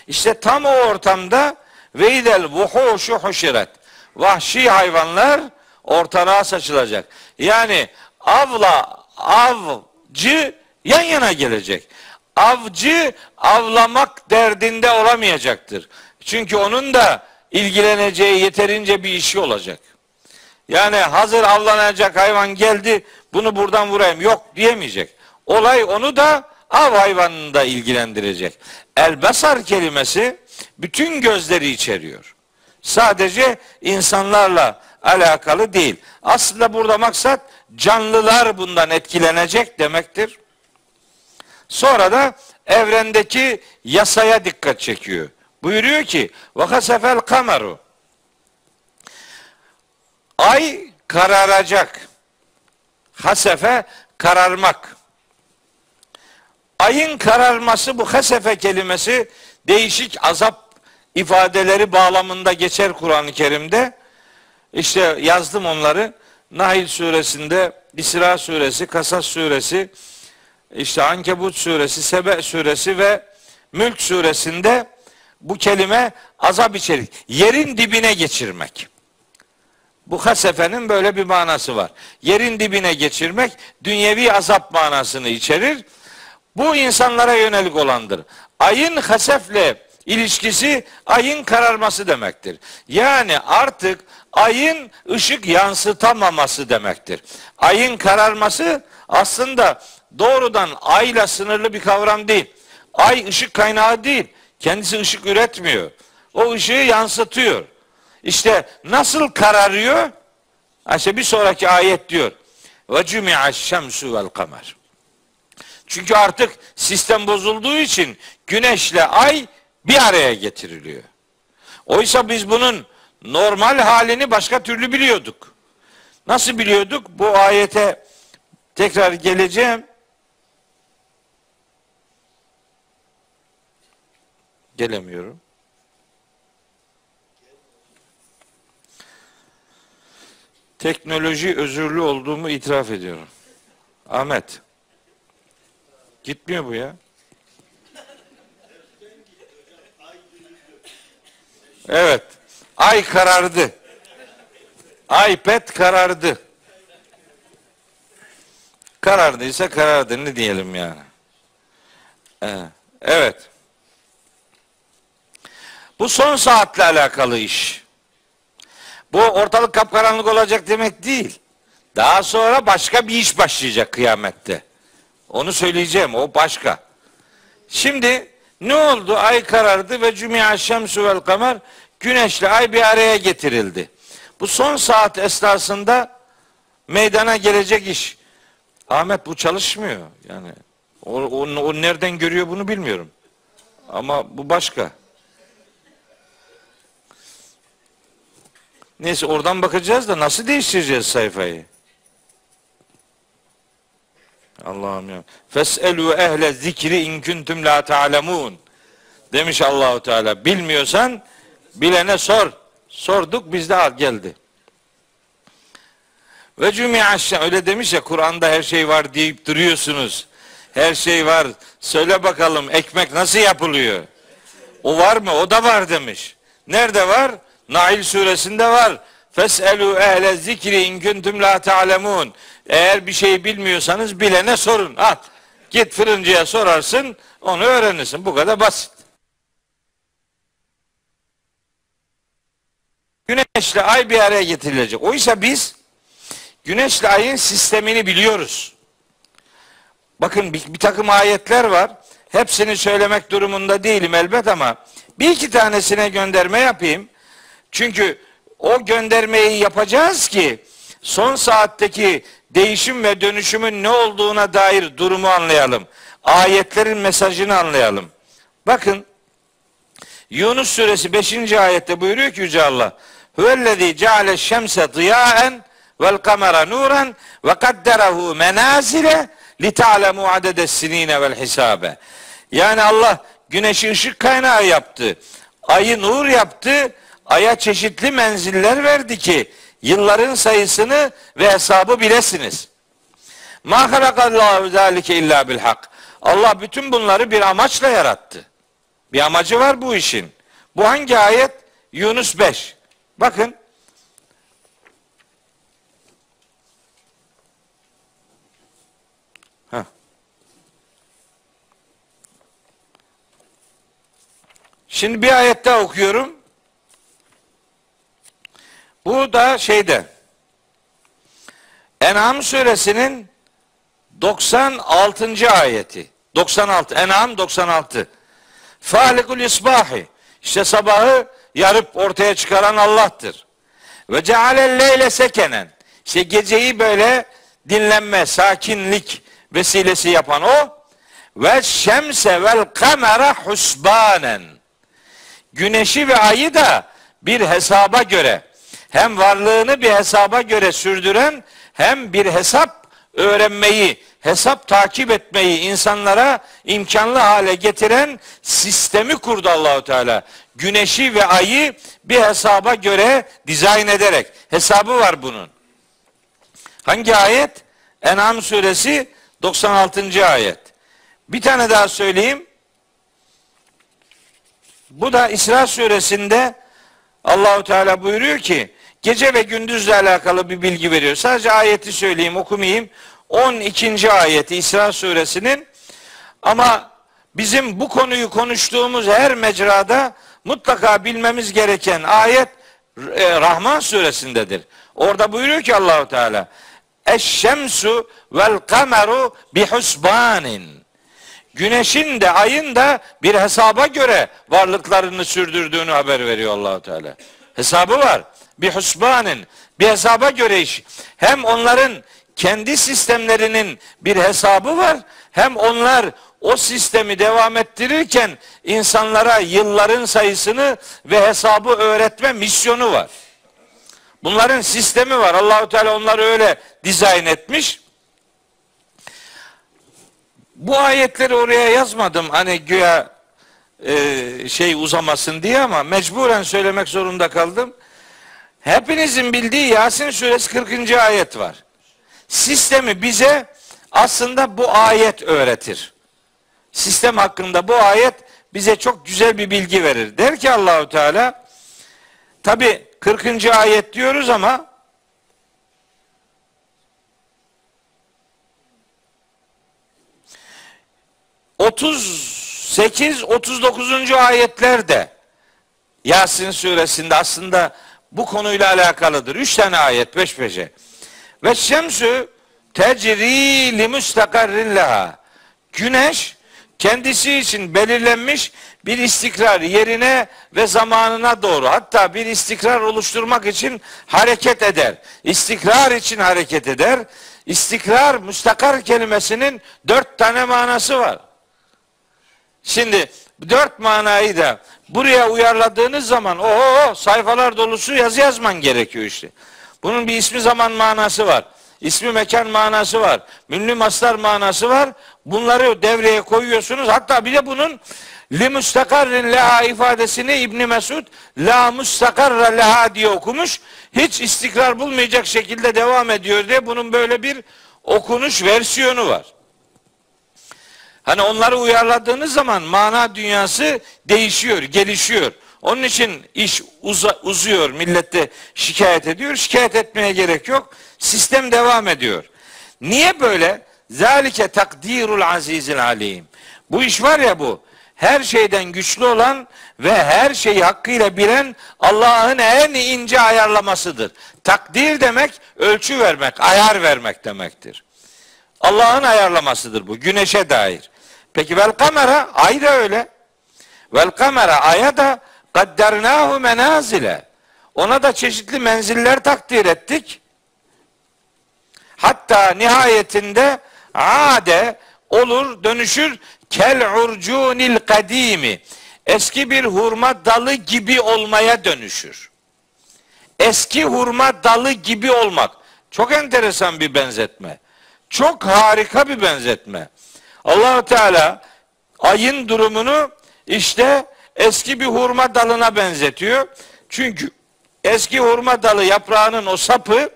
İşte tam o ortamda veydel vuhuşu huşiret. Vahşi hayvanlar ortalığa saçılacak. Yani avla avcı yan yana gelecek. Avcı avlamak derdinde olamayacaktır. Çünkü onun da ilgileneceği yeterince bir işi olacak. Yani hazır avlanacak hayvan geldi bunu buradan vurayım yok diyemeyecek. Olay onu da av hayvanını da ilgilendirecek. El basar kelimesi bütün gözleri içeriyor. Sadece insanlarla alakalı değil. Aslında burada maksat canlılar bundan etkilenecek demektir. Sonra da evrendeki yasaya dikkat çekiyor. Buyuruyor ki vakasefel kameru Ay kararacak. Hasefe kararmak. Ayın kararması bu hasefe kelimesi değişik azap ifadeleri bağlamında geçer Kur'an-ı Kerim'de. İşte yazdım onları. Nahil suresinde, İsra suresi, Kasas suresi, işte Ankebut suresi, Sebe suresi ve Mülk suresinde bu kelime azap içerik. Yerin dibine geçirmek. Bu hasefenin böyle bir manası var. Yerin dibine geçirmek dünyevi azap manasını içerir. Bu insanlara yönelik olandır. Ayın hasefle ilişkisi ayın kararması demektir. Yani artık ayın ışık yansıtamaması demektir. Ayın kararması aslında doğrudan ayla sınırlı bir kavram değil. Ay ışık kaynağı değil. Kendisi ışık üretmiyor. O ışığı yansıtıyor. İşte nasıl kararıyor? İşte bir sonraki ayet diyor. Ve cümi'aş şemsu vel kamer. Çünkü artık sistem bozulduğu için güneşle ay bir araya getiriliyor. Oysa biz bunun normal halini başka türlü biliyorduk. Nasıl biliyorduk? Bu ayete tekrar geleceğim. Gelemiyorum. Teknoloji özürlü olduğumu itiraf ediyorum. Ahmet. Gitmiyor bu ya. Evet. Ay karardı. iPad karardı. Karardıysa karardı ne diyelim yani. Evet. Bu son saatle alakalı iş. Bu ortalık kapkaranlık olacak demek değil. Daha sonra başka bir iş başlayacak kıyamette. Onu söyleyeceğim. O başka. Şimdi ne oldu? Ay karardı ve cümia şemsu vel kamer güneşle ay bir araya getirildi. Bu son saat esnasında meydana gelecek iş. Ahmet bu çalışmıyor. Yani o, o, o nereden görüyor bunu bilmiyorum. Ama bu başka. Neyse oradan bakacağız da nasıl değiştireceğiz sayfayı? Allah'ım ya. Feselu ehle zikri in kuntum la ta'lemun. Demiş Allahu Teala. Bilmiyorsan bilene sor. Sorduk biz de geldi. Ve cümi'aşşem öyle demiş ya Kur'an'da her şey var deyip duruyorsunuz. Her şey var. Söyle bakalım ekmek nasıl yapılıyor? O var mı? O da var demiş. Nerede var? Nail suresinde var. Feselu ehle zikri in kuntum la ta'lemun. Eğer bir şey bilmiyorsanız bilene sorun. Al. Git fırıncıya sorarsın, onu öğrenirsin. Bu kadar basit. Güneşle ay bir araya getirilecek. Oysa biz güneşle ayın sistemini biliyoruz. Bakın bir, bir takım ayetler var. Hepsini söylemek durumunda değilim elbet ama bir iki tanesine gönderme yapayım. Çünkü o göndermeyi yapacağız ki son saatteki değişim ve dönüşümün ne olduğuna dair durumu anlayalım. Ayetlerin mesajını anlayalım. Bakın Yunus suresi 5. ayette buyuruyor ki Yüce Allah Hüvellezî ceale şemse dıyaen vel kamera nuran ve kadderahu menazile li ta'lemu adedes sinine vel hisabe. Yani Allah güneşi ışık kaynağı yaptı. Ayı nur yaptı. Aya çeşitli menziller verdi ki yılların sayısını ve hesabı bilesiniz. Ma halakallahu zalike illa bil hak. Allah bütün bunları bir amaçla yarattı. Bir amacı var bu işin. Bu hangi ayet? Yunus 5. Bakın. Heh. Şimdi bir ayet daha okuyorum. Bu da şeyde En'am suresinin 96. ayeti. 96. En'am 96. Falikul isbahi. İşte sabahı yarıp ortaya çıkaran Allah'tır. Ve cealel leyle sekenen. İşte geceyi böyle dinlenme, sakinlik vesilesi yapan o. Ve şemse vel kamera husbanen. Güneşi ve ayı da bir hesaba göre hem varlığını bir hesaba göre sürdüren hem bir hesap öğrenmeyi, hesap takip etmeyi insanlara imkanlı hale getiren sistemi kurdu Allahu Teala. Güneşi ve ayı bir hesaba göre dizayn ederek hesabı var bunun. Hangi ayet? En'am suresi 96. ayet. Bir tane daha söyleyeyim. Bu da İsra suresinde Allahu Teala buyuruyor ki gece ve gündüzle alakalı bir bilgi veriyor. Sadece ayeti söyleyeyim, okumayayım. 12. ayeti İsra suresinin ama bizim bu konuyu konuştuğumuz her mecrada mutlaka bilmemiz gereken ayet e, Rahman suresindedir. Orada buyuruyor ki Allahu Teala Eşşemsu vel kameru bihusbanin. Güneşin de ayın da bir hesaba göre varlıklarını sürdürdüğünü haber veriyor Allahu Teala. Hesabı var. Bir husbanin bir hesaba göre iş. Hem onların kendi sistemlerinin bir hesabı var. Hem onlar o sistemi devam ettirirken insanlara yılların sayısını ve hesabı öğretme misyonu var. Bunların sistemi var. Allahu Teala onları öyle dizayn etmiş. Bu ayetleri oraya yazmadım. Hani güya e, şey uzamasın diye ama mecburen söylemek zorunda kaldım. Hepinizin bildiği Yasin suresi 40. ayet var. Sistemi bize aslında bu ayet öğretir. Sistem hakkında bu ayet bize çok güzel bir bilgi verir. Der ki Allahu Teala tabi 40. ayet diyoruz ama ...38, 39. ayetler de... ...Yasin suresinde aslında... ...bu konuyla alakalıdır. Üç tane ayet peş peşe. Ve şemsü tecri li müstakarrin. Güneş kendisi için belirlenmiş bir istikrar yerine ve zamanına doğru hatta bir istikrar oluşturmak için hareket eder. İstikrar için hareket eder. İstikrar müstakar kelimesinin dört tane manası var. Şimdi dört manayı da buraya uyarladığınız zaman o sayfalar dolusu yazı yazman gerekiyor işte. Bunun bir ismi zaman manası var. İsmi mekan manası var. Münlü mastar manası var. Bunları devreye koyuyorsunuz. Hatta bir de bunun li müstakarrin leha ifadesini İbni Mesud la müstakarra leha diye okumuş. Hiç istikrar bulmayacak şekilde devam ediyor diye bunun böyle bir okunuş versiyonu var. Hani onları uyarladığınız zaman mana dünyası değişiyor, gelişiyor. Onun için iş uza, uzuyor, millet de şikayet ediyor. Şikayet etmeye gerek yok. Sistem devam ediyor. Niye böyle? Zalike takdirul azizil alim. Bu iş var ya bu. Her şeyden güçlü olan ve her şeyi hakkıyla bilen Allah'ın en ince ayarlamasıdır. Takdir demek ölçü vermek, ayar vermek demektir. Allah'ın ayarlamasıdır bu güneşe dair. Peki vel kamera ay da öyle. Vel kamera aya da kaddernahu menazile. Ona da çeşitli menziller takdir ettik. Hatta nihayetinde ade olur dönüşür kel urcunil kadimi. Eski bir hurma dalı gibi olmaya dönüşür. Eski hurma dalı gibi olmak. Çok enteresan bir benzetme. Çok harika bir benzetme. Allahu Teala ayın durumunu işte eski bir hurma dalına benzetiyor. Çünkü eski hurma dalı yaprağının o sapı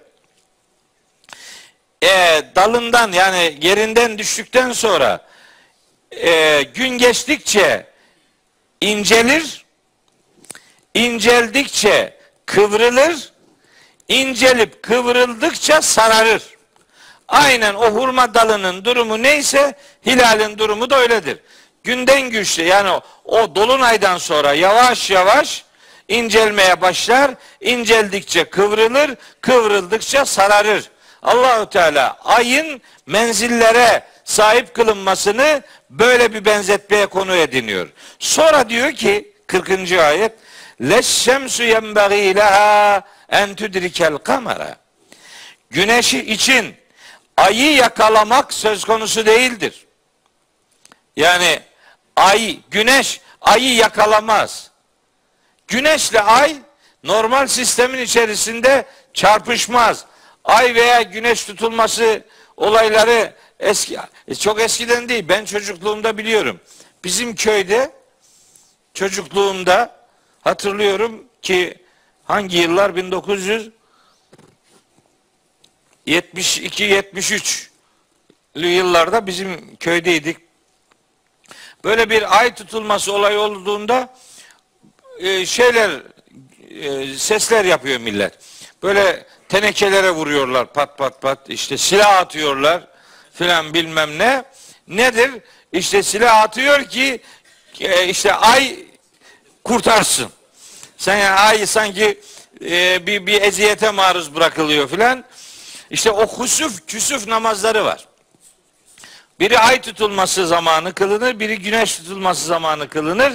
e, dalından yani yerinden düştükten sonra e, gün geçtikçe incelir, inceldikçe kıvrılır, incelip kıvrıldıkça sararır. Aynen o hurma dalının durumu neyse hilalin durumu da öyledir. Günden güçlü yani o, o dolunaydan sonra yavaş yavaş incelmeye başlar. İnceldikçe kıvrılır, kıvrıldıkça sararır. Allahu Teala ayın menzillere sahip kılınmasını böyle bir benzetmeye konu ediniyor. Sonra diyor ki 40. ayet Leşşemsu yenbagî leha en tudrikel kamera. Güneşi için ayı yakalamak söz konusu değildir. Yani ay, güneş ayı yakalamaz. Güneşle ay normal sistemin içerisinde çarpışmaz. Ay veya güneş tutulması olayları eski e, çok eskiden değil. Ben çocukluğumda biliyorum. Bizim köyde çocukluğumda hatırlıyorum ki hangi yıllar 1900 72-73 yıllarda bizim köydeydik. Böyle bir ay tutulması olay olduğunda e, şeyler e, sesler yapıyor millet. Böyle tenekelere vuruyorlar pat pat pat işte silah atıyorlar filan bilmem ne. Nedir? İşte silah atıyor ki e, işte ay kurtarsın. Sen yani ay sanki e, bir, bir eziyete maruz bırakılıyor filan. İşte o husuf küsuf namazları var. Biri ay tutulması zamanı kılınır, biri güneş tutulması zamanı kılınır.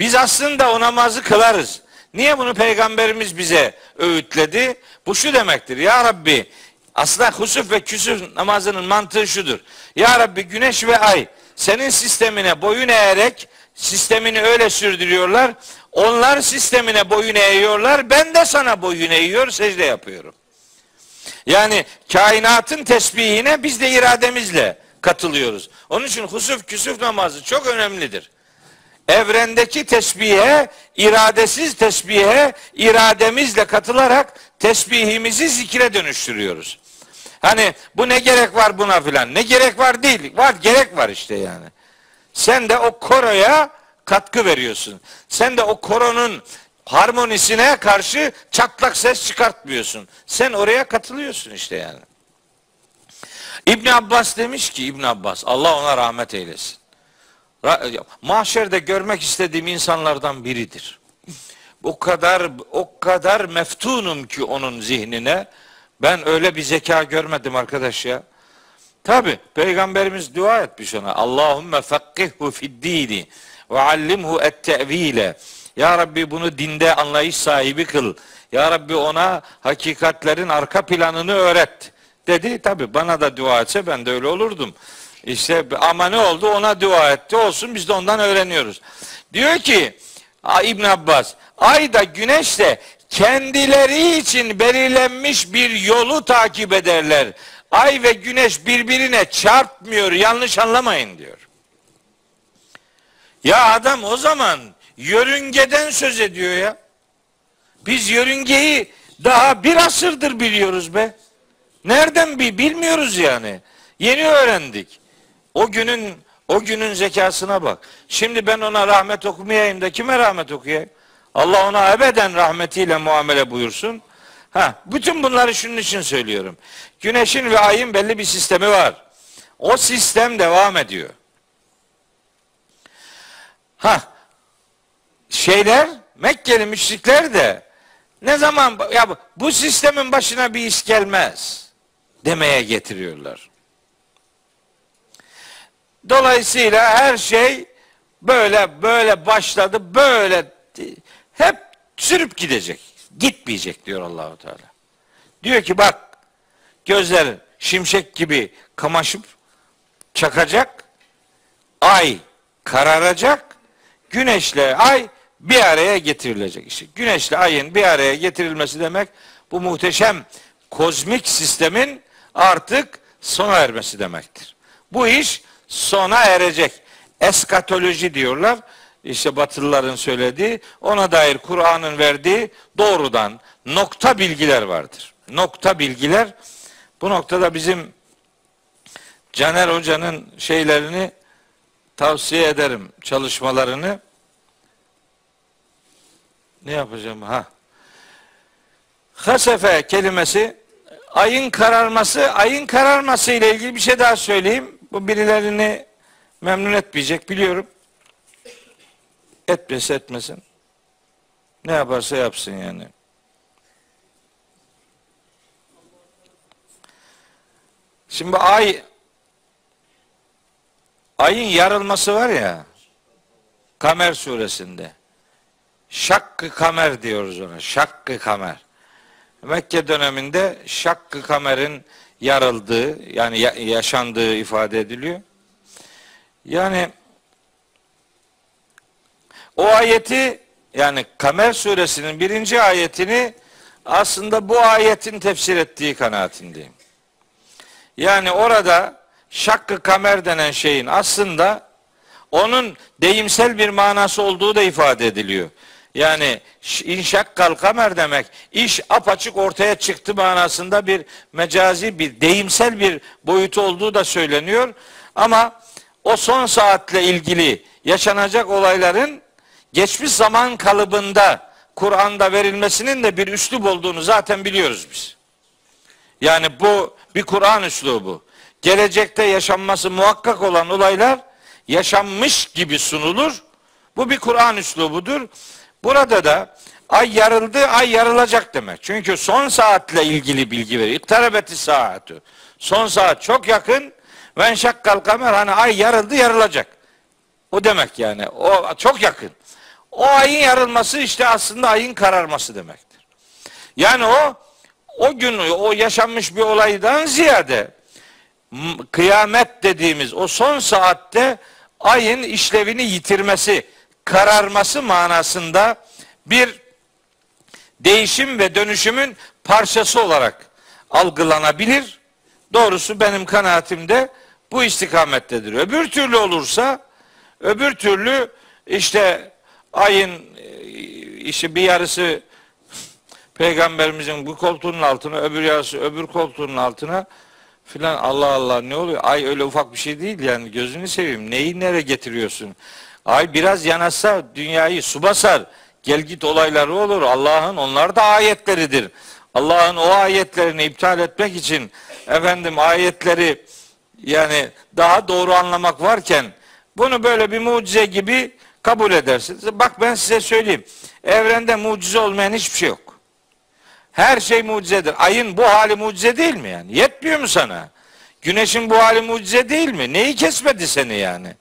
Biz aslında o namazı kılarız. Niye bunu peygamberimiz bize öğütledi? Bu şu demektir. Ya Rabbi aslında husuf ve küsuf namazının mantığı şudur. Ya Rabbi güneş ve ay senin sistemine boyun eğerek sistemini öyle sürdürüyorlar. Onlar sistemine boyun eğiyorlar. Ben de sana boyun eğiyor, secde yapıyorum. Yani kainatın tesbihine biz de irademizle katılıyoruz. Onun için husuf küsuf namazı çok önemlidir. Evrendeki tesbihe, iradesiz tesbihe irademizle katılarak tesbihimizi zikre dönüştürüyoruz. Hani bu ne gerek var buna filan? Ne gerek var değil. Var gerek var işte yani. Sen de o koroya katkı veriyorsun. Sen de o koronun harmonisine karşı çatlak ses çıkartmıyorsun. Sen oraya katılıyorsun işte yani. İbn Abbas demiş ki İbn Abbas Allah ona rahmet eylesin. Mahşerde görmek istediğim insanlardan biridir. O kadar o kadar meftunum ki onun zihnine. Ben öyle bir zeka görmedim arkadaş ya. Tabi peygamberimiz dua etmiş ona. Allahümme fakkihhu fid dini ve allimhu et tevile. Ya Rabbi bunu dinde anlayış sahibi kıl. Ya Rabbi ona hakikatlerin arka planını öğret. Dedi tabi bana da dua etse ben de öyle olurdum. İşte ama ne oldu ona dua etti olsun biz de ondan öğreniyoruz. Diyor ki İbn Abbas ay da güneş de kendileri için belirlenmiş bir yolu takip ederler. Ay ve güneş birbirine çarpmıyor yanlış anlamayın diyor. Ya adam o zaman yörüngeden söz ediyor ya. Biz yörüngeyi daha bir asırdır biliyoruz be. Nereden bir bilmiyoruz yani. Yeni öğrendik. O günün o günün zekasına bak. Şimdi ben ona rahmet okumayayım da kime rahmet okuyayım? Allah ona ebeden rahmetiyle muamele buyursun. Ha, bütün bunları şunun için söylüyorum. Güneşin ve ayın belli bir sistemi var. O sistem devam ediyor. Ha, şeyler Mekkeli müşrikler de ne zaman ya bu sistemin başına bir iş gelmez demeye getiriyorlar. Dolayısıyla her şey böyle böyle başladı böyle hep sürüp gidecek. Gitmeyecek diyor Allahu Teala. Diyor ki bak gözler şimşek gibi kamaşıp çakacak. Ay kararacak. Güneşle ay bir araya getirilecek. İşte güneşle ayın bir araya getirilmesi demek bu muhteşem kozmik sistemin artık sona ermesi demektir. Bu iş sona erecek. Eskatoloji diyorlar. İşte Batılıların söylediği, ona dair Kur'an'ın verdiği doğrudan nokta bilgiler vardır. Nokta bilgiler. Bu noktada bizim Caner Hoca'nın şeylerini tavsiye ederim, çalışmalarını. Ne yapacağım? Ha. Hasefe kelimesi ayın kararması, ayın kararması ile ilgili bir şey daha söyleyeyim. Bu birilerini memnun etmeyecek biliyorum. Etmese etmesin. Ne yaparsa yapsın yani. Şimdi ay ayın yarılması var ya Kamer suresinde. Şakkı kamer diyoruz ona. Şakkı kamer. Mekke döneminde Şakkı kamerin yarıldığı yani yaşandığı ifade ediliyor. Yani o ayeti yani Kamer suresinin birinci ayetini aslında bu ayetin tefsir ettiği kanaatindeyim. Yani orada şakkı kamer denen şeyin aslında onun deyimsel bir manası olduğu da ifade ediliyor. Yani inşakkal kamer demek iş apaçık ortaya çıktı manasında bir mecazi bir deyimsel bir boyutu olduğu da söyleniyor. Ama o son saatle ilgili yaşanacak olayların geçmiş zaman kalıbında Kur'an'da verilmesinin de bir üslup olduğunu zaten biliyoruz biz. Yani bu bir Kur'an üslubu. Gelecekte yaşanması muhakkak olan olaylar yaşanmış gibi sunulur. Bu bir Kur'an üslubudur. Burada da ay yarıldı, ay yarılacak demek. Çünkü son saatle ilgili bilgi veriyor. İktarabeti saatü. Son saat çok yakın. Ven şakkal kamer hani ay yarıldı, yarılacak. O demek yani. O çok yakın. O ayın yarılması işte aslında ayın kararması demektir. Yani o o gün o yaşanmış bir olaydan ziyade kıyamet dediğimiz o son saatte ayın işlevini yitirmesi, kararması manasında bir değişim ve dönüşümün parçası olarak algılanabilir. Doğrusu benim kanaatimde bu istikamettedir. Öbür türlü olursa öbür türlü işte ayın e, işi bir yarısı peygamberimizin bu koltuğunun altına öbür yarısı öbür koltuğunun altına filan Allah Allah ne oluyor? Ay öyle ufak bir şey değil yani gözünü seveyim. Neyi nereye getiriyorsun? Ay biraz yanaşsa dünyayı su basar. Gel git olayları olur. Allah'ın onlar da ayetleridir. Allah'ın o ayetlerini iptal etmek için efendim ayetleri yani daha doğru anlamak varken bunu böyle bir mucize gibi kabul edersiniz. Bak ben size söyleyeyim. Evrende mucize olmayan hiçbir şey yok. Her şey mucizedir. Ayın bu hali mucize değil mi yani? Yetmiyor mu sana? Güneşin bu hali mucize değil mi? Neyi kesmedi seni yani?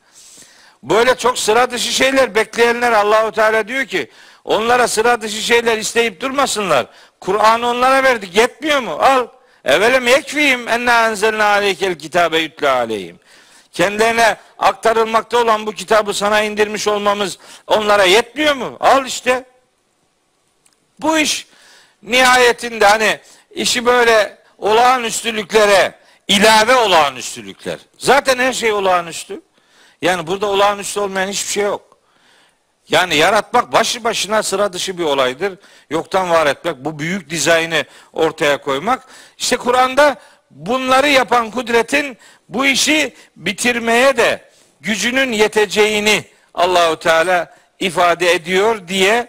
Böyle çok sıra dışı şeyler bekleyenler Allahu Teala diyor ki onlara sıra dışı şeyler isteyip durmasınlar. Kur'an'ı onlara verdik. Yetmiyor mu? Al. Evelem yekfihim enna enzelna aleykel kitabe yutla aleyhim. Kendilerine aktarılmakta olan bu kitabı sana indirmiş olmamız onlara yetmiyor mu? Al işte. Bu iş nihayetinde hani işi böyle olağanüstülüklere ilave olağanüstülükler. Zaten her şey olağanüstü. Yani burada olağanüstü olmayan hiçbir şey yok. Yani yaratmak başı başına sıra dışı bir olaydır. Yoktan var etmek, bu büyük dizaynı ortaya koymak. İşte Kur'an'da bunları yapan kudretin bu işi bitirmeye de gücünün yeteceğini Allahu Teala ifade ediyor diye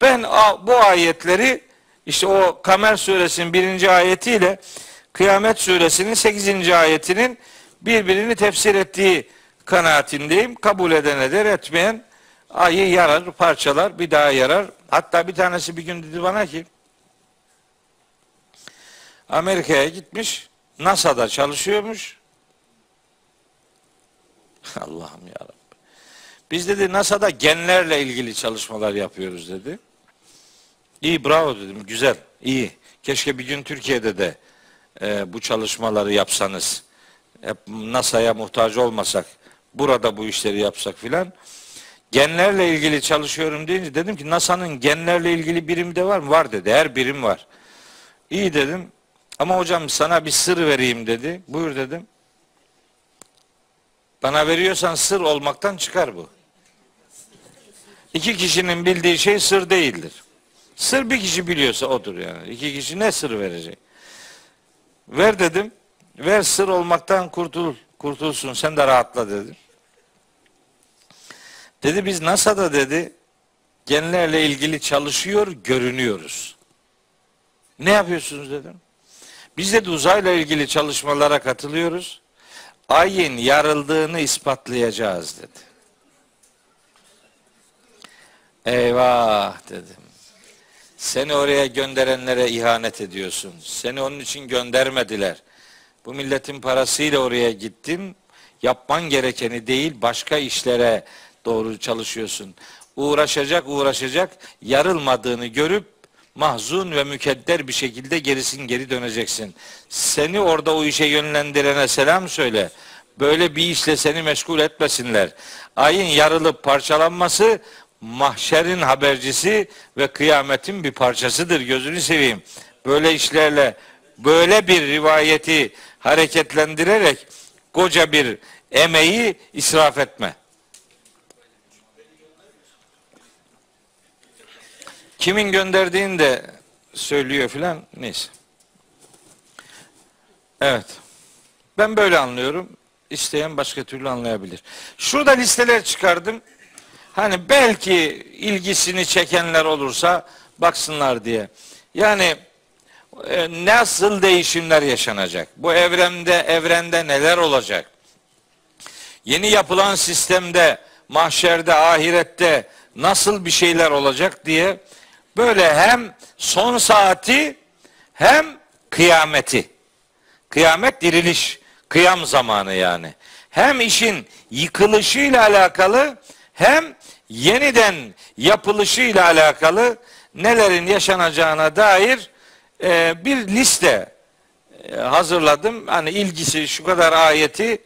Ben bu ayetleri işte o Kamer suresinin birinci ayetiyle Kıyamet suresinin sekizinci ayetinin birbirini tefsir ettiği kanaatindeyim. Kabul eden eder, etmeyen ayı yarar, parçalar, bir daha yarar. Hatta bir tanesi bir gün dedi bana ki Amerika'ya gitmiş, NASA'da çalışıyormuş. Allah'ım ya. Biz dedi NASA'da genlerle ilgili çalışmalar yapıyoruz dedi. İyi bravo dedim. Güzel. iyi. Keşke bir gün Türkiye'de de e, bu çalışmaları yapsanız. Hep NASA'ya muhtaç olmasak. Burada bu işleri yapsak filan. Genlerle ilgili çalışıyorum deyince dedim ki NASA'nın genlerle ilgili birimi de var mı? Var dedi. Her birim var. İyi dedim. Ama hocam sana bir sır vereyim dedi. Buyur dedim. Bana veriyorsan sır olmaktan çıkar bu. İki kişinin bildiği şey sır değildir. Sır bir kişi biliyorsa odur yani. İki kişi ne sır verecek? Ver dedim. Ver sır olmaktan kurtul. Kurtulsun sen de rahatla dedim. Dedi biz NASA'da dedi genlerle ilgili çalışıyor görünüyoruz. Ne yapıyorsunuz dedim. Biz de uzayla ilgili çalışmalara katılıyoruz. Ayın yarıldığını ispatlayacağız dedi. Eyvah dedim. Seni oraya gönderenlere ihanet ediyorsun. Seni onun için göndermediler. Bu milletin parasıyla oraya gittin. Yapman gerekeni değil başka işlere doğru çalışıyorsun. Uğraşacak uğraşacak yarılmadığını görüp mahzun ve mükedder bir şekilde gerisin geri döneceksin. Seni orada o işe yönlendirene selam söyle. Böyle bir işle seni meşgul etmesinler. Ayın yarılıp parçalanması mahşerin habercisi ve kıyametin bir parçasıdır. Gözünü seveyim. Böyle işlerle böyle bir rivayeti hareketlendirerek koca bir emeği israf etme. Kimin gönderdiğini de söylüyor filan. Neyse. Evet. Ben böyle anlıyorum. İsteyen başka türlü anlayabilir. Şurada listeler çıkardım. Hani belki ilgisini çekenler olursa baksınlar diye. Yani e, nasıl değişimler yaşanacak? Bu evrende evrende neler olacak? Yeni yapılan sistemde, mahşerde, ahirette nasıl bir şeyler olacak diye böyle hem son saati hem kıyameti. Kıyamet diriliş, kıyam zamanı yani. Hem işin yıkılışıyla alakalı hem yeniden yapılışıyla alakalı nelerin yaşanacağına dair e, bir liste e, hazırladım. Hani ilgisi şu kadar ayeti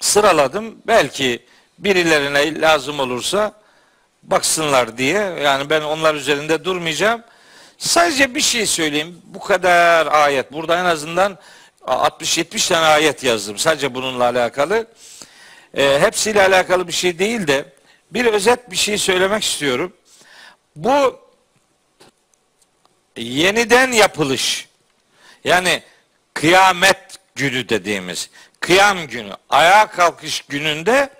sıraladım. Belki birilerine lazım olursa baksınlar diye. Yani ben onlar üzerinde durmayacağım. Sadece bir şey söyleyeyim. Bu kadar ayet. Burada en azından 60-70 tane ayet yazdım. Sadece bununla alakalı. E, hepsiyle alakalı bir şey değil de bir özet bir şey söylemek istiyorum. Bu yeniden yapılış yani kıyamet günü dediğimiz kıyam günü, ayağa kalkış gününde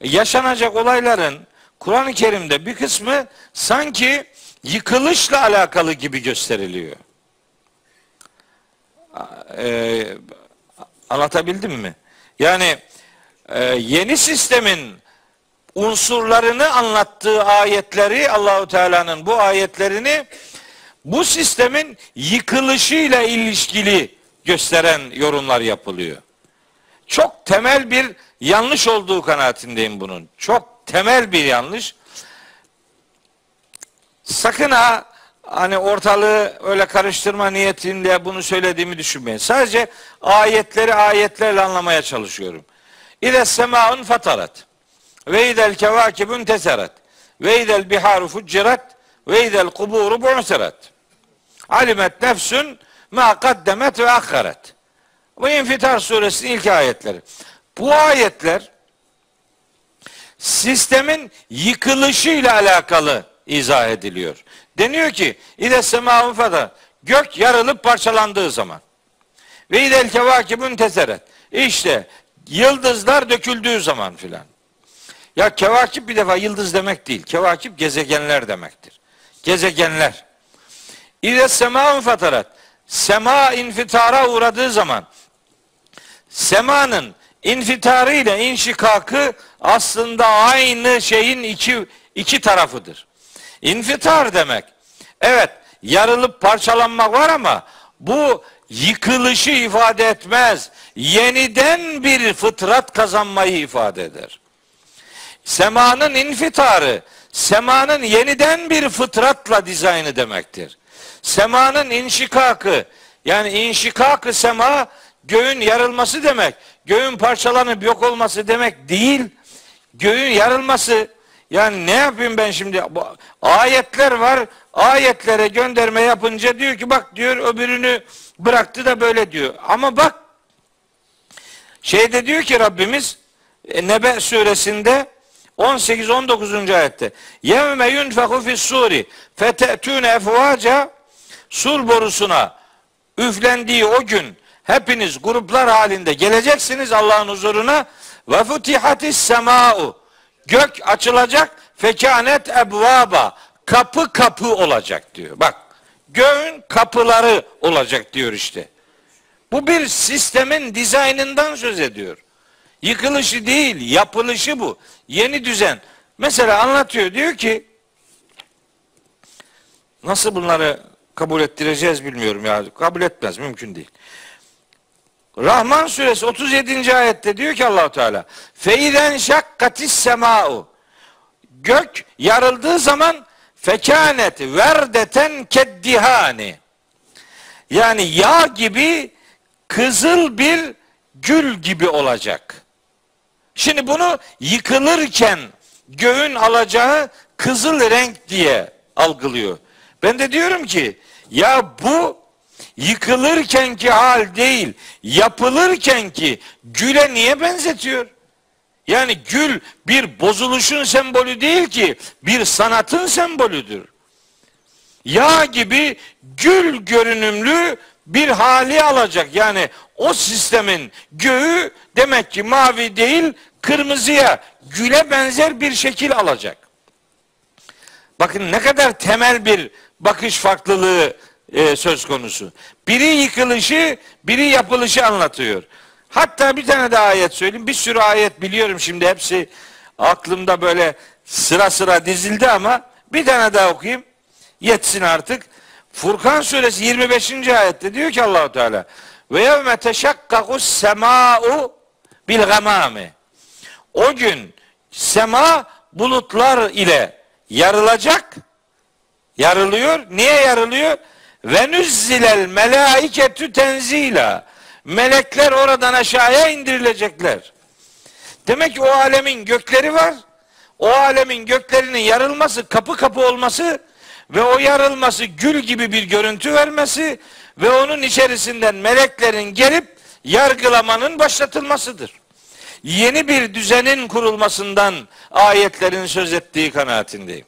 yaşanacak olayların Kur'an-ı Kerim'de bir kısmı sanki yıkılışla alakalı gibi gösteriliyor. Ee, anlatabildim mi? Yani e, yeni sistemin unsurlarını anlattığı ayetleri Allahu Teala'nın bu ayetlerini bu sistemin yıkılışıyla ilişkili gösteren yorumlar yapılıyor. Çok temel bir yanlış olduğu kanaatindeyim bunun. Çok temel bir yanlış. Sakın ha hani ortalığı öyle karıştırma niyetinde bunu söylediğimi düşünmeyin. Sadece ayetleri ayetlerle anlamaya çalışıyorum. İle semaun fatarat. Ve idel kevakibun teseret. Ve idel biharu fuccirat. Ve idel kuburu bu'sirat. Alimet nefsün ma kaddemet ve akharet. Bu İnfitar suresinin ilk ayetleri. Bu ayetler sistemin yıkılışıyla alakalı izah ediliyor. Deniyor ki İde semâun fada gök yarılıp parçalandığı zaman ve idel kevakibun teseret. İşte yıldızlar döküldüğü zaman filan. Ya kevakip bir defa yıldız demek değil. Kevakip gezegenler demektir. Gezegenler. İde sema fatarat. Sema infitara uğradığı zaman semanın infitarı ile inşikakı aslında aynı şeyin iki, iki tarafıdır. İnfitar demek. Evet yarılıp parçalanmak var ama bu yıkılışı ifade etmez. Yeniden bir fıtrat kazanmayı ifade eder. Semanın infitarı, semanın yeniden bir fıtratla dizaynı demektir. Semanın inşikakı, yani inşikakı sema göğün yarılması demek. Göğün parçalanıp yok olması demek değil. Göğün yarılması yani ne yapayım ben şimdi? Ayetler var. Ayetlere gönderme yapınca diyor ki bak diyor öbürünü bıraktı da böyle diyor. Ama bak şeyde diyor ki Rabbimiz e, Nebe suresinde 18-19. ayette yevme yunfehu fis suri fete'tune efvaca sur borusuna üflendiği o gün hepiniz gruplar halinde geleceksiniz Allah'ın huzuruna ve futihatis sema'u gök açılacak fekanet ebvaba kapı kapı olacak diyor. Bak göğün kapıları olacak diyor işte. Bu bir sistemin dizaynından söz ediyor. Yıkılışı değil, yapılışı bu. Yeni düzen. Mesela anlatıyor diyor ki nasıl bunları kabul ettireceğiz bilmiyorum ya. Kabul etmez mümkün değil. Rahman suresi 37. ayette diyor ki Allahu Teala Feiden şakkatis sema'u Gök yarıldığı zaman fekanet verdeten keddihani yani yağ gibi kızıl bir gül gibi olacak. Şimdi bunu yıkılırken göğün alacağı kızıl renk diye algılıyor. Ben de diyorum ki ya bu yıkılırkenki hal değil, yapılırkenki güle niye benzetiyor? Yani gül bir bozuluşun sembolü değil ki, bir sanatın sembolüdür. Yağ gibi gül görünümlü bir hali alacak. Yani o sistemin göğü demek ki mavi değil, kırmızıya, güle benzer bir şekil alacak. Bakın ne kadar temel bir bakış farklılığı e, söz konusu. Biri yıkılışı, biri yapılışı anlatıyor. Hatta bir tane daha ayet söyleyeyim. Bir sürü ayet biliyorum şimdi hepsi aklımda böyle sıra sıra dizildi ama bir tane daha okuyayım. Yetsin artık. Furkan suresi 25. ayette diyor ki Allahu Teala ve yevme teşakkakus sema'u bil gamami. O gün sema bulutlar ile yarılacak. Yarılıyor. Niye yarılıyor? Ve nüzzilel melaiketü tenzila. Melekler oradan aşağıya indirilecekler. Demek ki o alemin gökleri var. O alemin göklerinin yarılması, kapı kapı olması ve o yarılması gül gibi bir görüntü vermesi ve onun içerisinden meleklerin gelip yargılamanın başlatılmasıdır. Yeni bir düzenin kurulmasından ayetlerin söz ettiği kanaatindeyim.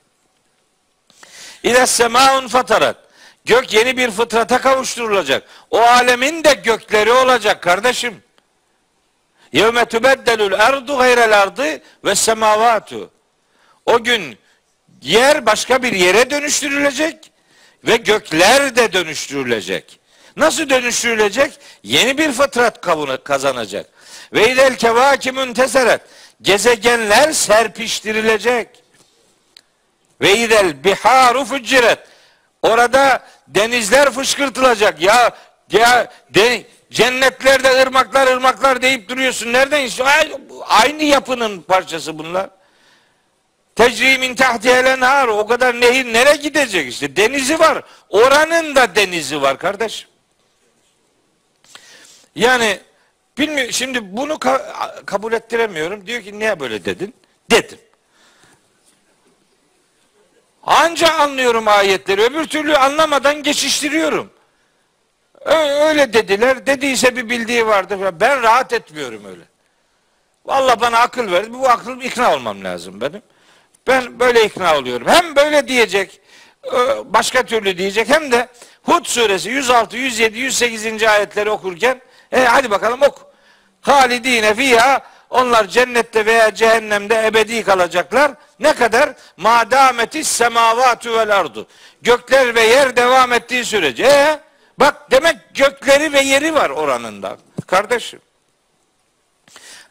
İle semaun fatarat. Gök yeni bir fıtrata kavuşturulacak. O alemin de gökleri olacak kardeşim. Yevme tübeddelül erdu gayrel ardı ve semavatu. O gün yer başka bir yere dönüştürülecek ve gökler de dönüştürülecek. Nasıl dönüştürülecek? Yeni bir fıtrat kazanacak. Ve idel kevâkimün teseret. Gezegenler serpiştirilecek. Ve idel biharu fucciret. Orada denizler fışkırtılacak. Ya ya de, cennetlerde ırmaklar ırmaklar deyip duruyorsun. Nereden aynı yapının parçası bunlar. Tecrimin tahtiyelen har. O kadar nehir nereye gidecek işte. Denizi var. Oranın da denizi var kardeş. Yani bilmiyorum. Şimdi bunu ka- kabul ettiremiyorum. Diyor ki niye böyle dedin? Dedim. Anca anlıyorum ayetleri. Öbür türlü anlamadan geçiştiriyorum. Öyle dediler. Dediyse bir bildiği vardır. Ben rahat etmiyorum öyle. Valla bana akıl verdi. Bu akıl ikna olmam lazım benim. Ben böyle ikna oluyorum. Hem böyle diyecek, başka türlü diyecek hem de Hud suresi 106, 107, 108. ayetleri okurken e, hadi bakalım oku. Halidine fiha onlar cennette veya cehennemde ebedi kalacaklar. Ne kadar? Madameti semavatü vel ardu. Gökler ve yer devam ettiği sürece. E, bak demek gökleri ve yeri var oranında. Kardeşim.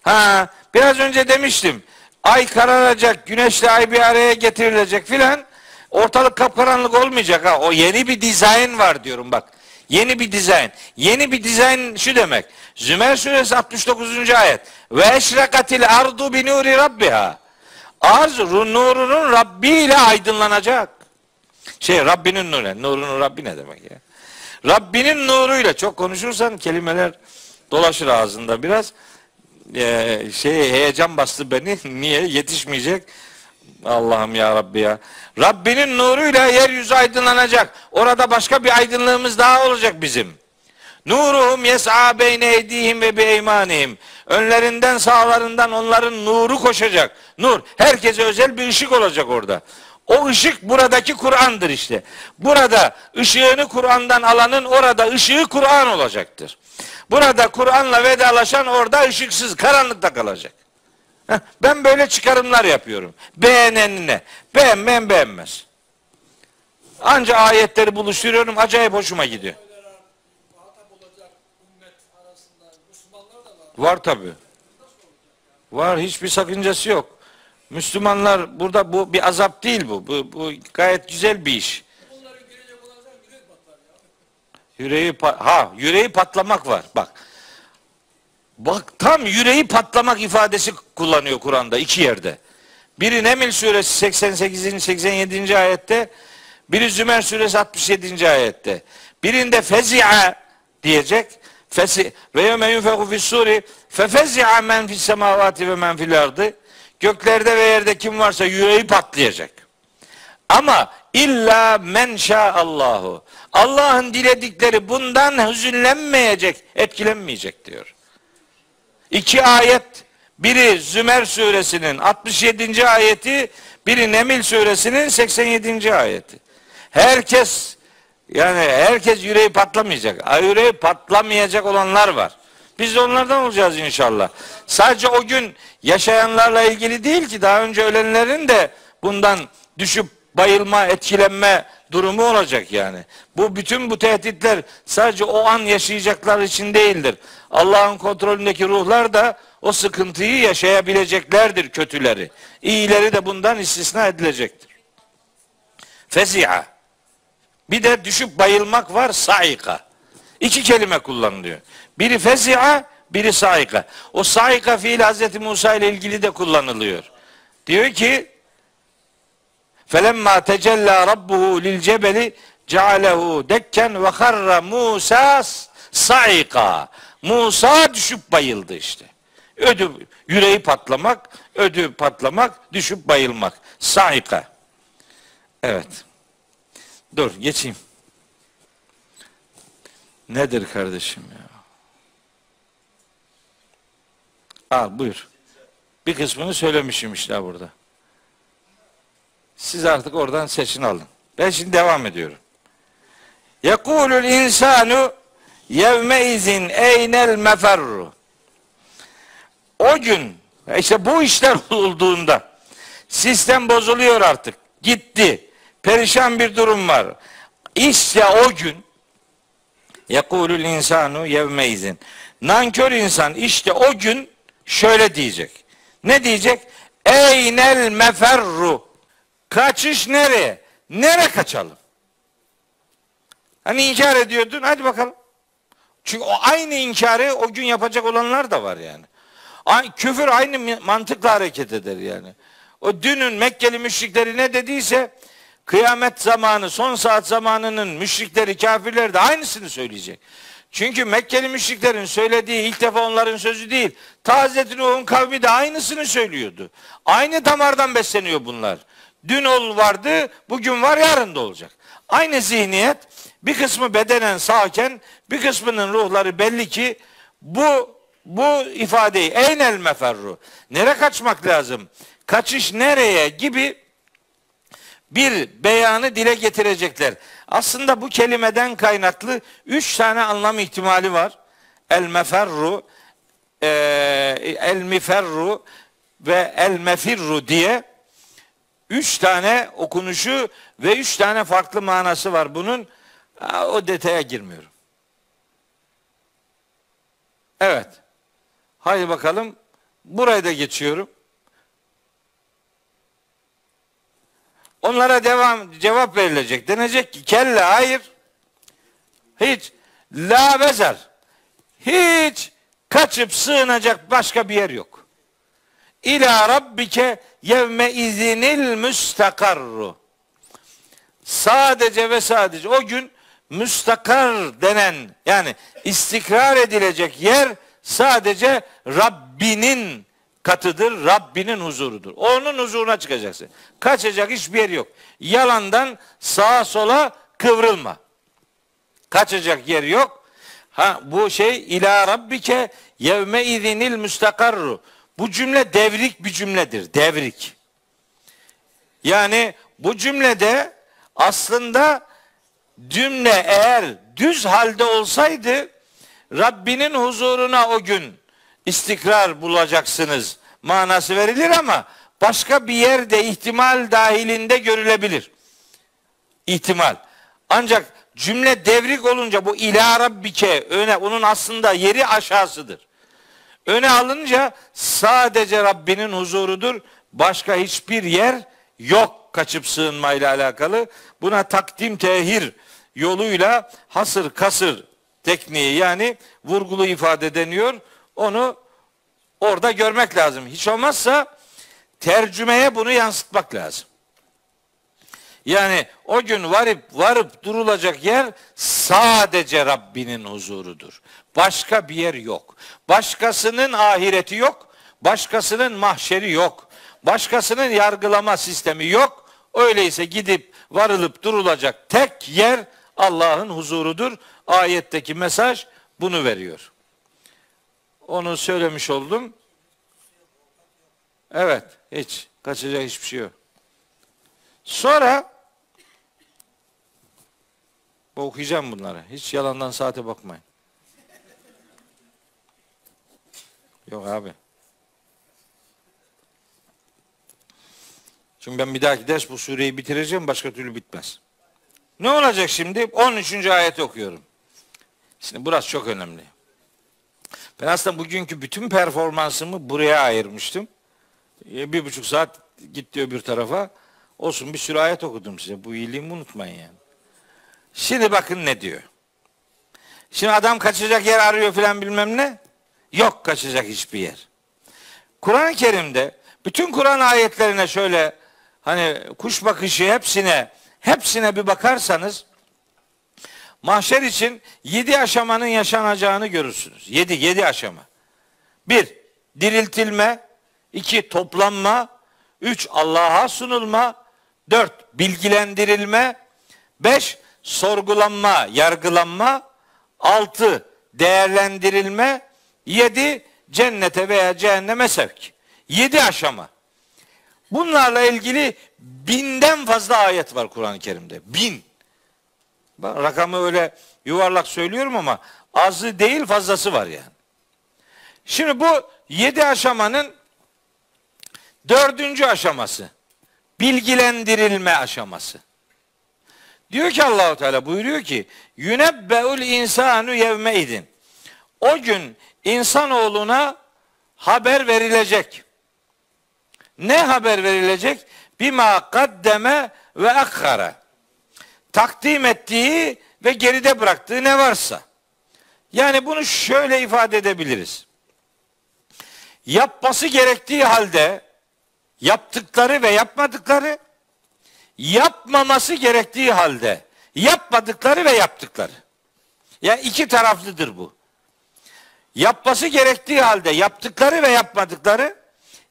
Ha, biraz önce demiştim. Ay kararacak, güneşle ay bir araya getirilecek filan. Ortalık kapkaranlık olmayacak ha. O yeni bir dizayn var diyorum bak. Yeni bir dizayn. Yeni bir dizayn şu demek. Zümer suresi 69. ayet. Ve eşrekatil ardu bi nuri rabbiha. Arz nurunun Rabbi ile aydınlanacak. Şey Rabbinin nuru. Nurunun Rabbi ne demek ya? Rabbinin nuruyla çok konuşursan kelimeler dolaşır ağzında biraz. Ee, şey heyecan bastı beni. Niye? Yetişmeyecek. Allah'ım ya Rabbi ya. Rabbinin nuruyla yeryüzü aydınlanacak. Orada başka bir aydınlığımız daha olacak bizim. Nuruhum yes'a beyne eydihim ve beymanihim. Önlerinden sağlarından onların nuru koşacak. Nur. Herkese özel bir ışık olacak orada. O ışık buradaki Kur'an'dır işte. Burada ışığını Kur'an'dan alanın orada ışığı Kur'an olacaktır. Burada Kur'an'la vedalaşan orada ışıksız karanlıkta kalacak. Ben böyle çıkarımlar yapıyorum. Beğenenine. Beğenmeyen beğenmez. Anca ayetleri buluşturuyorum. Acayip hoşuma gidiyor. Var tabi. Var hiçbir sakıncası yok. Müslümanlar burada bu bir azap değil bu. Bu, bu gayet güzel bir iş. Yüreği ha yüreği patlamak var. Bak. Bak tam yüreği patlamak ifadesi kullanıyor Kur'an'da iki yerde. Biri Nemil suresi 88. 87. ayette, biri Zümer suresi 67. ayette. Birinde fezi'a diyecek. Ve yevme yunfeku fis suri fefezi'a men fis ve men fil. Göklerde ve yerde kim varsa yüreği patlayacak. Ama illa men Allahu. Allah'ın diledikleri bundan hüzünlenmeyecek, etkilenmeyecek diyor. İki ayet, biri Zümer suresinin 67. ayeti, biri Nemil suresinin 87. ayeti. Herkes yani herkes yüreği patlamayacak. Yüreği patlamayacak olanlar var. Biz de onlardan olacağız inşallah. Sadece o gün yaşayanlarla ilgili değil ki daha önce ölenlerin de bundan düşüp bayılma, etkilenme durumu olacak yani. Bu bütün bu tehditler sadece o an yaşayacaklar için değildir. Allah'ın kontrolündeki ruhlar da o sıkıntıyı yaşayabileceklerdir kötüleri. İyileri de bundan istisna edilecektir. Fezi'a. Bir de düşüp bayılmak var saika. İki kelime kullanılıyor. Biri fezi'a, biri saika. O saika fiil Hazreti Musa ile ilgili de kullanılıyor. Diyor ki Felemma tecella rabbuhu lil cebeli cealehu dekken ve harra Musa saika. Musa düşüp bayıldı işte. Ödü yüreği patlamak, ödü patlamak, düşüp bayılmak. Saika. Evet. Dur geçeyim. Nedir kardeşim ya? Al buyur. Bir kısmını söylemişim işte burada. Siz artık oradan seçin alın. Ben şimdi devam ediyorum. Yekulul insanu yevme izin eynel meferru. O gün işte bu işler olduğunda sistem bozuluyor artık. Gitti. Perişan bir durum var. İşte o gün yekulul insanu yevme izin. Nankör insan işte o gün şöyle diyecek. Ne diyecek? Eynel meferru. Kaçış nereye? Nere kaçalım? Hani inkar ediyordun hadi bakalım. Çünkü o aynı inkarı o gün yapacak olanlar da var yani. Küfür aynı mantıkla hareket eder yani. O dünün Mekkeli müşrikleri ne dediyse kıyamet zamanı, son saat zamanının müşrikleri, kafirleri de aynısını söyleyecek. Çünkü Mekkeli müşriklerin söylediği ilk defa onların sözü değil. Ta Hazreti Nuh'un kavmi de aynısını söylüyordu. Aynı damardan besleniyor bunlar. Dün ol vardı, bugün var, yarın da olacak. Aynı zihniyet bir kısmı bedenen sağken bir kısmının ruhları belli ki bu bu ifadeyi eynel meferru nere kaçmak lazım? Kaçış nereye gibi bir beyanı dile getirecekler. Aslında bu kelimeden kaynaklı üç tane anlam ihtimali var. El meferru e, el miferru ve el mefirru diye üç tane okunuşu ve üç tane farklı manası var bunun. O detaya girmiyorum. Evet. Haydi bakalım. Burayı da geçiyorum. Onlara devam cevap verilecek. Denecek ki kelle hayır. Hiç la bezer. Hiç kaçıp sığınacak başka bir yer yok. İla rabbike yevme izinil müstakarru. Sadece ve sadece o gün müstakar denen yani istikrar edilecek yer sadece Rabbinin katıdır, Rabbinin huzurudur. Onun huzuruna çıkacaksın. Kaçacak hiçbir yer yok. Yalandan sağa sola kıvrılma. Kaçacak yer yok. Ha bu şey ila rabbike yevme izinil müstakarru. Bu cümle devrik bir cümledir. Devrik. Yani bu cümlede aslında cümle eğer düz halde olsaydı Rabbinin huzuruna o gün istikrar bulacaksınız manası verilir ama başka bir yerde ihtimal dahilinde görülebilir. İhtimal. Ancak cümle devrik olunca bu ila rabbike öne onun aslında yeri aşağısıdır. Öne alınca sadece Rabbinin huzurudur. Başka hiçbir yer yok kaçıp sığınmayla alakalı. Buna takdim tehir yoluyla hasır kasır tekniği yani vurgulu ifade deniyor. Onu orada görmek lazım. Hiç olmazsa tercümeye bunu yansıtmak lazım. Yani o gün varıp varıp durulacak yer sadece Rabbinin huzurudur. Başka bir yer yok. Başkasının ahireti yok. Başkasının mahşeri yok. Başkasının yargılama sistemi yok. Öyleyse gidip varılıp durulacak tek yer Allah'ın huzurudur. Ayetteki mesaj bunu veriyor. Onu söylemiş oldum. Evet, hiç kaçacak hiçbir şey yok. Sonra okuyacağım bunları. Hiç yalandan saate bakmayın. Yok abi. Çünkü ben bir dahaki ders bu sureyi bitireceğim. Başka türlü bitmez. Ne olacak şimdi? 13. ayet okuyorum. Şimdi burası çok önemli. Ben aslında bugünkü bütün performansımı buraya ayırmıştım. E, bir buçuk saat gitti öbür tarafa. Olsun bir sürü ayet okudum size. Bu iyiliğimi unutmayın yani. Şimdi bakın ne diyor. Şimdi adam kaçacak yer arıyor filan bilmem ne. Yok kaçacak hiçbir yer. Kur'an-ı Kerim'de bütün Kur'an ayetlerine şöyle hani kuş bakışı hepsine hepsine bir bakarsanız mahşer için yedi aşamanın yaşanacağını görürsünüz. Yedi, yedi aşama. Bir, diriltilme. iki toplanma. Üç, Allah'a sunulma. Dört, bilgilendirilme. Beş, sorgulanma, yargılanma. Altı, değerlendirilme. Yedi, cennete veya cehenneme sevk. Yedi aşama. Bunlarla ilgili binden fazla ayet var Kur'an-ı Kerim'de. Bin. Rakamı öyle yuvarlak söylüyorum ama azı değil fazlası var yani. Şimdi bu yedi aşamanın dördüncü aşaması. Bilgilendirilme aşaması. Diyor ki Allahu Teala buyuruyor ki yünebbeul insanu yevmeidin. O gün insanoğluna haber verilecek. Ne haber verilecek? Bima kaddeme ve akkara. Takdim ettiği ve geride bıraktığı ne varsa. Yani bunu şöyle ifade edebiliriz. Yapması gerektiği halde yaptıkları ve yapmadıkları, yapmaması gerektiği halde yapmadıkları ve yaptıkları. Yani iki taraflıdır bu. Yapması gerektiği halde yaptıkları ve yapmadıkları,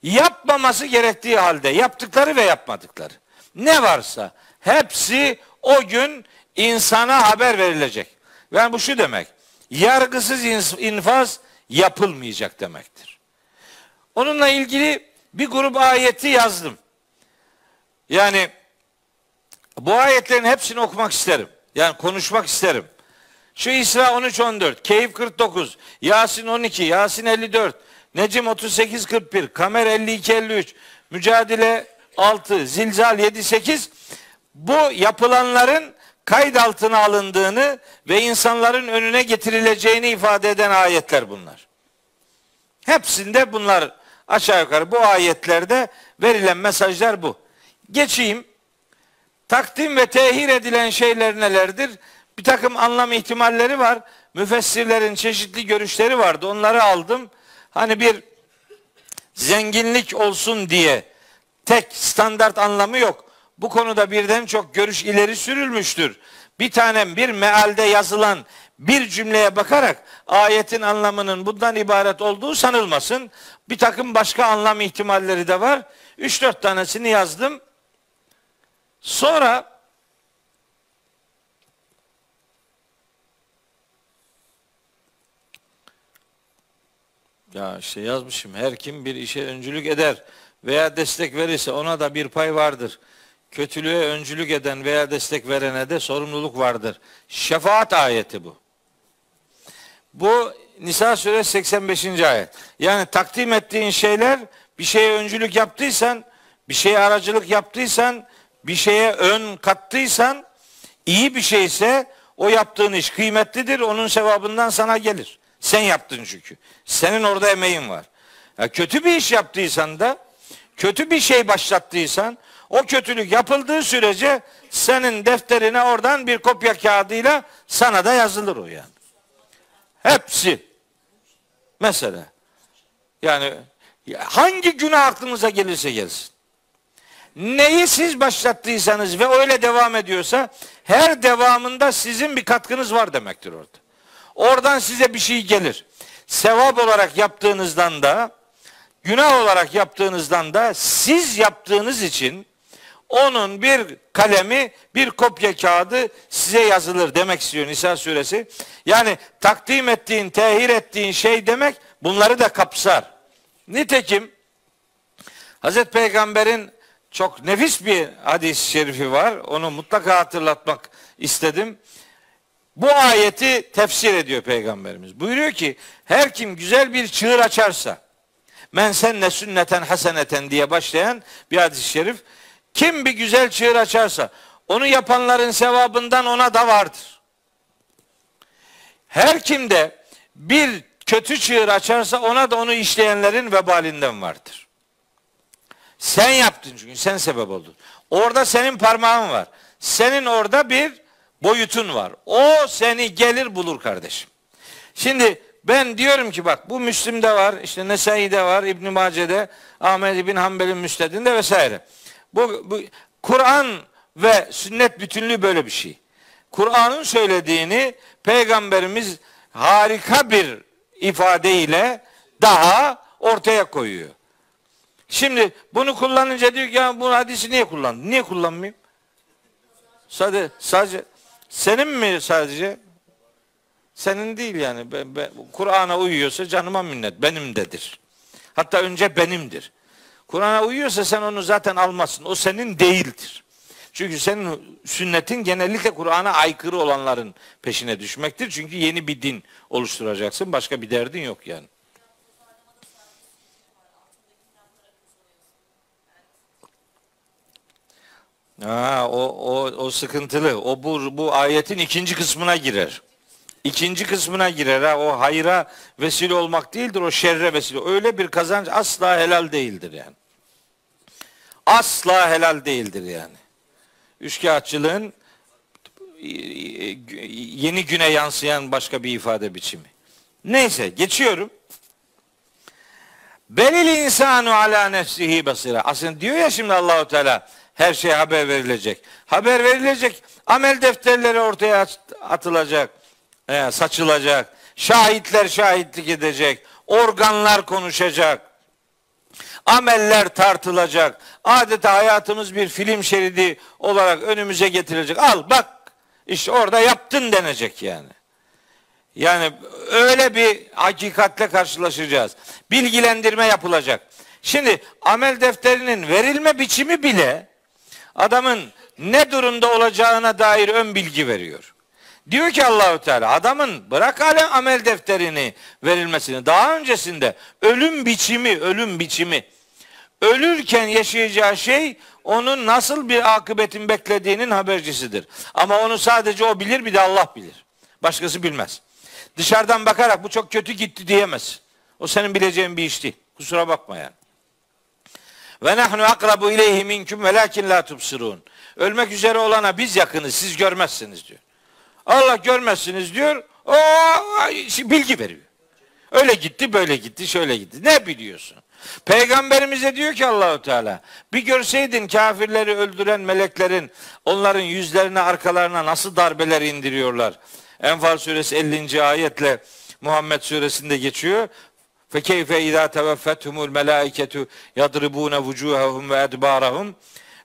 yapmaması gerektiği halde yaptıkları ve yapmadıkları. Ne varsa hepsi o gün insana haber verilecek. Yani bu şu demek. Yargısız infaz yapılmayacak demektir. Onunla ilgili bir grup ayeti yazdım. Yani bu ayetlerin hepsini okumak isterim. Yani konuşmak isterim. Şu İsra 13 14, Keyif 49, Yasin 12, Yasin 54, Necim 38 41, Kamer 52 53, Mücadele 6, Zilzal 7 8 bu yapılanların kayıt altına alındığını ve insanların önüne getirileceğini ifade eden ayetler bunlar. Hepsinde bunlar aşağı yukarı bu ayetlerde verilen mesajlar bu. Geçeyim. Takdim ve tehir edilen şeyler nelerdir? Bir takım anlam ihtimalleri var. Müfessirlerin çeşitli görüşleri vardı. Onları aldım. Hani bir zenginlik olsun diye tek standart anlamı yok. Bu konuda birden çok görüş ileri sürülmüştür. Bir tanem bir mealde yazılan bir cümleye bakarak ayetin anlamının bundan ibaret olduğu sanılmasın. Bir takım başka anlam ihtimalleri de var. 3-4 tanesini yazdım. Sonra ya işte yazmışım. Her kim bir işe öncülük eder veya destek verirse ona da bir pay vardır. Kötülüğe öncülük eden veya destek verene de sorumluluk vardır. Şefaat ayeti bu. Bu Nisa suresi 85. ayet. Yani takdim ettiğin şeyler bir şeye öncülük yaptıysan, bir şeye aracılık yaptıysan, bir şeye ön kattıysan, iyi bir şeyse o yaptığın iş kıymetlidir. Onun sevabından sana gelir. Sen yaptın çünkü. Senin orada emeğin var. Ya kötü bir iş yaptıysan da, kötü bir şey başlattıysan, o kötülük yapıldığı sürece senin defterine oradan bir kopya kağıdıyla sana da yazılır o yani. Hepsi. Mesela. Yani hangi günah aklınıza gelirse gelsin. Neyi siz başlattıysanız ve öyle devam ediyorsa her devamında sizin bir katkınız var demektir orada. Oradan size bir şey gelir. Sevap olarak yaptığınızdan da günah olarak yaptığınızdan da siz yaptığınız için onun bir kalemi, bir kopya kağıdı size yazılır demek istiyor Nisa suresi. Yani takdim ettiğin, tehir ettiğin şey demek bunları da kapsar. Nitekim Hazreti Peygamber'in çok nefis bir hadis-i şerifi var. Onu mutlaka hatırlatmak istedim. Bu ayeti tefsir ediyor Peygamberimiz. Buyuruyor ki her kim güzel bir çığır açarsa men senne sünneten haseneten diye başlayan bir hadis-i şerif kim bir güzel çığır açarsa onu yapanların sevabından ona da vardır. Her kim de bir kötü çığır açarsa ona da onu işleyenlerin vebalinden vardır. Sen yaptın çünkü sen sebep oldun. Orada senin parmağın var. Senin orada bir boyutun var. O seni gelir bulur kardeşim. Şimdi ben diyorum ki bak bu Müslim'de var, işte Nesai'de var, İbn Mace'de, Ahmed bin Hanbel'in Müsned'inde vesaire. Bu, bu Kur'an ve sünnet bütünlüğü böyle bir şey. Kur'an'ın söylediğini peygamberimiz harika bir ifadeyle daha ortaya koyuyor. Şimdi bunu kullanınca diyor ki ya bu hadisi niye kullandın? Niye kullanmayayım? Sadece, sadece senin mi sadece? Senin değil yani. Kur'an'a uyuyorsa canıma minnet. Benimdedir. Hatta önce benimdir. Kur'an'a uyuyorsa sen onu zaten almazsın. O senin değildir. Çünkü senin sünnetin genellikle Kur'an'a aykırı olanların peşine düşmektir. Çünkü yeni bir din oluşturacaksın. Başka bir derdin yok yani. Ha, o, o, o sıkıntılı. O bu, bu ayetin ikinci kısmına girer. İkinci kısmına girer. Ha. O hayra vesile olmak değildir. O şerre vesile. Öyle bir kazanç asla helal değildir yani. Asla helal değildir yani. Üçkağıtçılığın yeni güne yansıyan başka bir ifade biçimi. Neyse geçiyorum. Belil insanu ala nefsihi basira. Aslında diyor ya şimdi Allahu Teala her şey haber verilecek. Haber verilecek. Amel defterleri ortaya atılacak. E, saçılacak. Şahitler şahitlik edecek. Organlar konuşacak. Ameller tartılacak. Adeta hayatımız bir film şeridi olarak önümüze getirilecek. Al bak işte orada yaptın denecek yani. Yani öyle bir hakikatle karşılaşacağız. Bilgilendirme yapılacak. Şimdi amel defterinin verilme biçimi bile adamın ne durumda olacağına dair ön bilgi veriyor. Diyor ki Allahü Teala adamın bırak alem amel defterini verilmesini daha öncesinde ölüm biçimi ölüm biçimi ölürken yaşayacağı şey onun nasıl bir akıbetin beklediğinin habercisidir. Ama onu sadece o bilir bir de Allah bilir. Başkası bilmez. Dışarıdan bakarak bu çok kötü gitti diyemez. O senin bileceğin bir iş değil. Kusura bakma yani. Ve nahnu akrabu ileyhi minkum velakin la tubsirun. Ölmek üzere olana biz yakınız siz görmezsiniz diyor. Allah görmezsiniz diyor. O bilgi veriyor. Öyle gitti, böyle gitti, şöyle gitti. Ne biliyorsun? Peygamberimize diyor ki Allahu Teala, bir görseydin kafirleri öldüren meleklerin onların yüzlerine, arkalarına nasıl darbeler indiriyorlar. Enfal suresi 50. ayetle Muhammed suresinde geçiyor. Fe keyfe izâ teveffethumul melâiketu yadribûne vucûhehum ve edbârahum.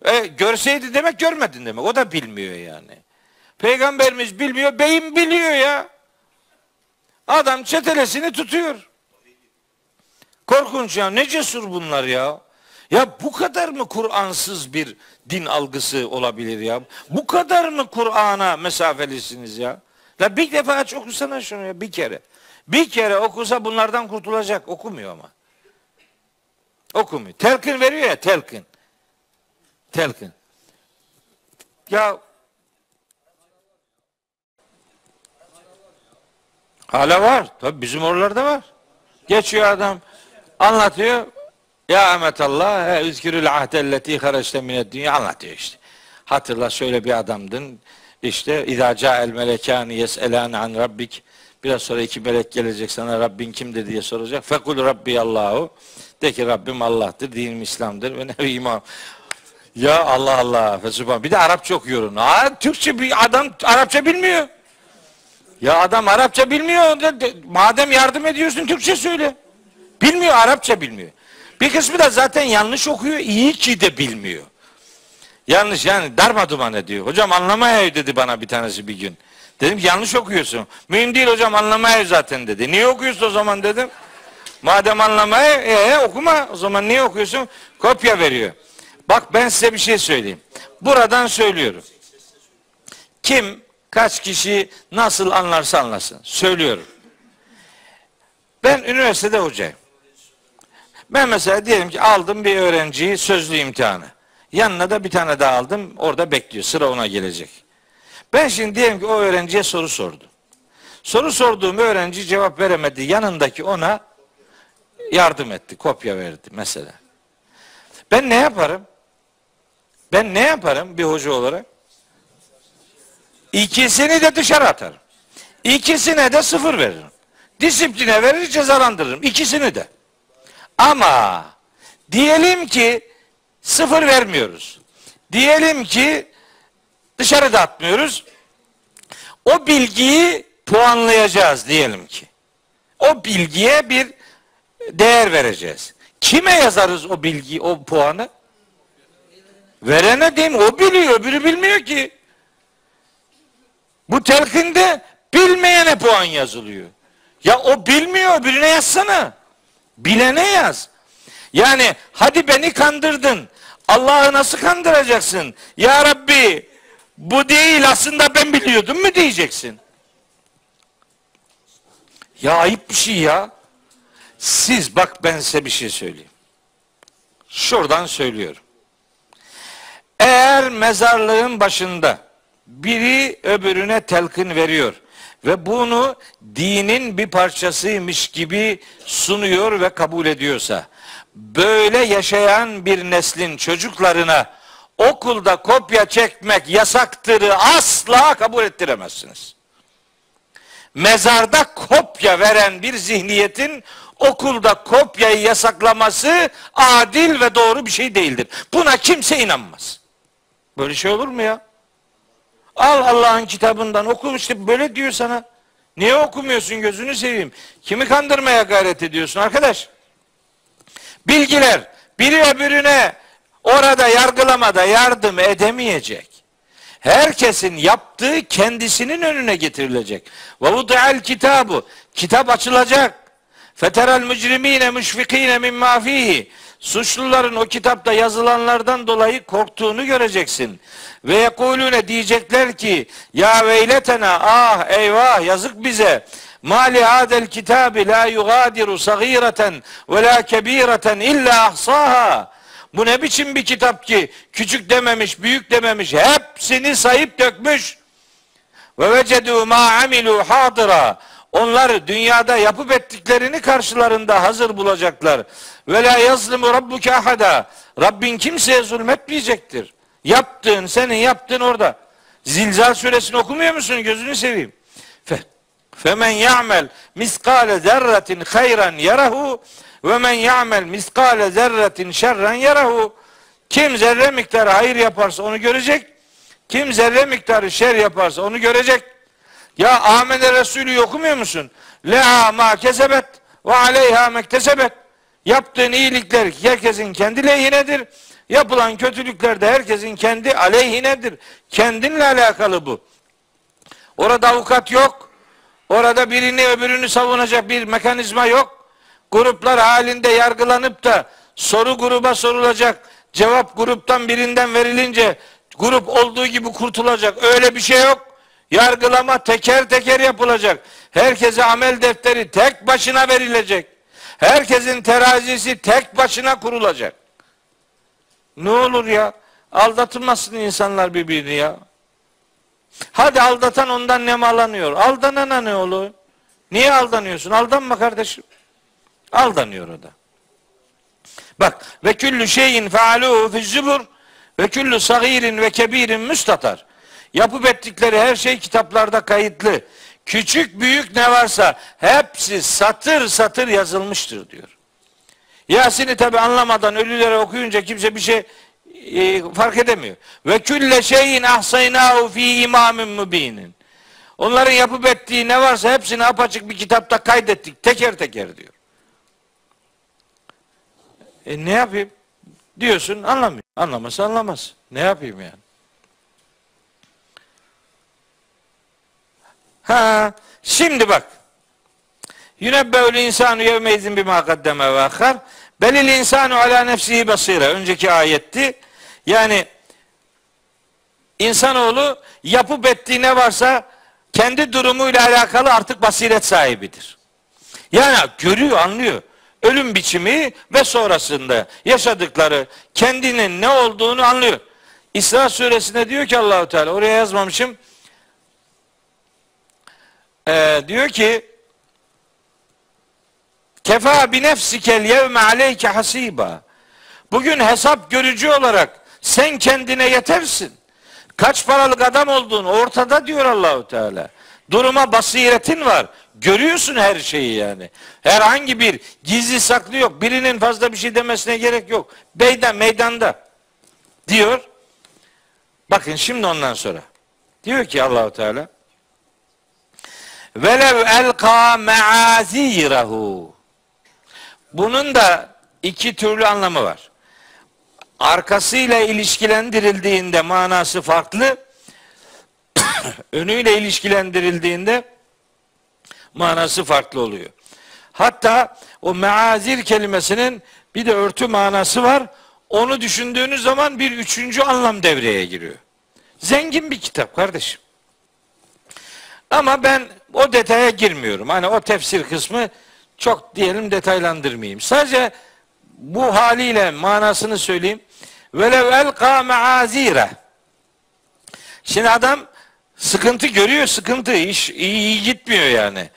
E, görseydi demek görmedin demek. O da bilmiyor yani. Peygamberimiz bilmiyor, beyin biliyor ya. Adam çetelesini tutuyor. Korkunç ya. Ne cesur bunlar ya. Ya bu kadar mı Kur'ansız bir din algısı olabilir ya? Bu kadar mı Kur'an'a mesafelisiniz ya? La bir defa aç okusana şunu ya bir kere. Bir kere okusa bunlardan kurtulacak. Okumuyor ama. Okumuyor. Telkin veriyor ya telkin. Telkin. Ya Hala var. Tabi bizim oralarda var. Geçiyor adam. Anlatıyor. Ya emetallah üzkürül ahdelleti hareçte minet dünya anlatıyor işte. Hatırla şöyle bir adamdın. İşte İzâ ca'el melekâni yes'elâne an rabbik. Biraz sonra iki melek gelecek sana Rabbin kimdir diye soracak. Fekul Rabbi Allahu. De ki Rabbim Allah'tır, dinim İslam'dır ve ne imam. Ya Allah Allah. Bir de Arapça okuyorum. Aa, Türkçe bir adam Arapça bilmiyor. Ya adam Arapça bilmiyor. Madem yardım ediyorsun Türkçe söyle. Bilmiyor Arapça bilmiyor. Bir kısmı da zaten yanlış okuyor. iyi ki de bilmiyor. Yanlış yani darma duman ediyor. Hocam anlamaya dedi bana bir tanesi bir gün. Dedim ki yanlış okuyorsun. Mühim değil hocam anlamaya zaten dedi. Niye okuyorsun o zaman dedim. Madem anlamaya ee, okuma o zaman niye okuyorsun? Kopya veriyor. Bak ben size bir şey söyleyeyim. Buradan söylüyorum. Kim kaç kişi nasıl anlarsa anlasın. Söylüyorum. Ben üniversitede hocayım. Ben mesela diyelim ki aldım bir öğrenciyi sözlü imtihanı. Yanına da bir tane daha aldım. Orada bekliyor. Sıra ona gelecek. Ben şimdi diyelim ki o öğrenciye soru sordum. Soru sorduğum öğrenci cevap veremedi. Yanındaki ona yardım etti. Kopya verdi mesela. Ben ne yaparım? Ben ne yaparım bir hoca olarak? İkisini de dışarı atarım. İkisine de sıfır veririm. Disipline verir cezalandırırım. İkisini de. Ama diyelim ki sıfır vermiyoruz. Diyelim ki dışarı da atmıyoruz. O bilgiyi puanlayacağız diyelim ki. O bilgiye bir değer vereceğiz. Kime yazarız o bilgi, o puanı? Verene değil mi? O biliyor, öbürü bilmiyor ki. Bu telkinde bilmeyene puan yazılıyor. Ya o bilmiyor, birine yazsana. Bilene yaz. Yani hadi beni kandırdın. Allah'ı nasıl kandıracaksın? Ya Rabbi bu değil aslında ben biliyordum mu diyeceksin. Ya ayıp bir şey ya. Siz bak ben size bir şey söyleyeyim. Şuradan söylüyorum. Eğer mezarlığın başında biri öbürüne telkin veriyor ve bunu dinin bir parçasıymış gibi sunuyor ve kabul ediyorsa böyle yaşayan bir neslin çocuklarına okulda kopya çekmek yasaktır asla kabul ettiremezsiniz. Mezarda kopya veren bir zihniyetin okulda kopyayı yasaklaması adil ve doğru bir şey değildir. Buna kimse inanmaz. Böyle şey olur mu ya? Al Allah'ın kitabından oku işte böyle diyor sana. Niye okumuyorsun gözünü seveyim? Kimi kandırmaya gayret ediyorsun arkadaş? Bilgiler biri öbürüne orada yargılamada yardım edemeyecek. Herkesin yaptığı kendisinin önüne getirilecek. Ve vudu'al kitabu. Kitap açılacak. Feteral mücrimine müşfikine mimma fihi. Suçluların o kitapta yazılanlardan dolayı korktuğunu göreceksin. Ve yekulune diyecekler ki ya veyletena ah eyvah yazık bize. Mali hadel kitabi la yugadiru sagireten ve la kebireten illa ahsaha. Bu ne biçim bir kitap ki küçük dememiş, büyük dememiş, hepsini sayıp dökmüş. Ve vecedu ma amilu hadira. Onlar dünyada yapıp ettiklerini karşılarında hazır bulacaklar. Ve la yazlimu rabbuke ahada. Rabbin kimseye zulmetmeyecektir. Yaptığın, senin yaptığın orada. Zilzal suresini okumuyor musun? Gözünü seveyim. Fe, femen ya'mel miskale zerretin hayran yarahu ve men ya'mel miskale zerretin şerren yarahu. Kim zerre miktarı hayır yaparsa onu görecek. Kim zerre miktarı şer yaparsa onu görecek. Ya amene Resulü okumuyor musun? Leha ma kesebet ve aleyha mektesebet. Yaptığın iyilikler herkesin kendi lehinedir. Yapılan kötülükler de herkesin kendi aleyhinedir. Kendinle alakalı bu. Orada avukat yok. Orada birini öbürünü savunacak bir mekanizma yok. Gruplar halinde yargılanıp da soru gruba sorulacak. Cevap gruptan birinden verilince grup olduğu gibi kurtulacak. Öyle bir şey yok. Yargılama teker teker yapılacak. Herkese amel defteri tek başına verilecek. Herkesin terazisi tek başına kurulacak. Ne olur ya? Aldatılmasın insanlar birbirini ya. Hadi aldatan ondan nemalanıyor. Aldanana ne olur? Niye aldanıyorsun? Aldanma kardeşim. Aldanıyor o da. Bak ve küllü şeyin fealuhu fi zubur ve küllü sagirin ve kebirin müstatar. Yapıp ettikleri her şey kitaplarda kayıtlı. Küçük büyük ne varsa hepsi satır satır yazılmıştır diyor. Yasin'i tabi anlamadan ölülere okuyunca kimse bir şey e, fark edemiyor. Ve külle şeyin ahsaynahu fi imamin mübinin. Onların yapıp ettiği ne varsa hepsini apaçık bir kitapta kaydettik teker teker diyor. E ne yapayım? Diyorsun anlamıyor. Anlamasa anlamaz. Ne yapayım yani? Ha, şimdi bak. Yunebbeül insanu yevmeizin bima kaddeme ve akhar. Belil insanu ala nefsihi basire. Önceki ayetti. Yani insanoğlu yapıp ettiği ne varsa kendi durumuyla alakalı artık basiret sahibidir. Yani görüyor, anlıyor. Ölüm biçimi ve sonrasında yaşadıkları kendinin ne olduğunu anlıyor. İsra suresinde diyor ki Allahu Teala oraya yazmamışım. Ee, diyor ki Kefa bi nefsikel yevme aleyke hasiba. Bugün hesap görücü olarak sen kendine yetersin. Kaç paralık adam olduğun ortada diyor Allahu Teala. Duruma basiretin var. Görüyorsun her şeyi yani. Herhangi bir gizli saklı yok. Birinin fazla bir şey demesine gerek yok. Beyden meydanda diyor. Bakın şimdi ondan sonra. Diyor ki Allahu Teala Velev elka meazirahu bunun da iki türlü anlamı var. Arkasıyla ilişkilendirildiğinde manası farklı. önüyle ilişkilendirildiğinde manası farklı oluyor. Hatta o meazir kelimesinin bir de örtü manası var. Onu düşündüğünüz zaman bir üçüncü anlam devreye giriyor. Zengin bir kitap kardeşim. Ama ben o detaya girmiyorum. Hani o tefsir kısmı çok diyelim detaylandırmayayım. Sadece bu haliyle manasını söyleyeyim. Velev elka meazire. Şimdi adam sıkıntı görüyor, sıkıntı iş iyi gitmiyor yani.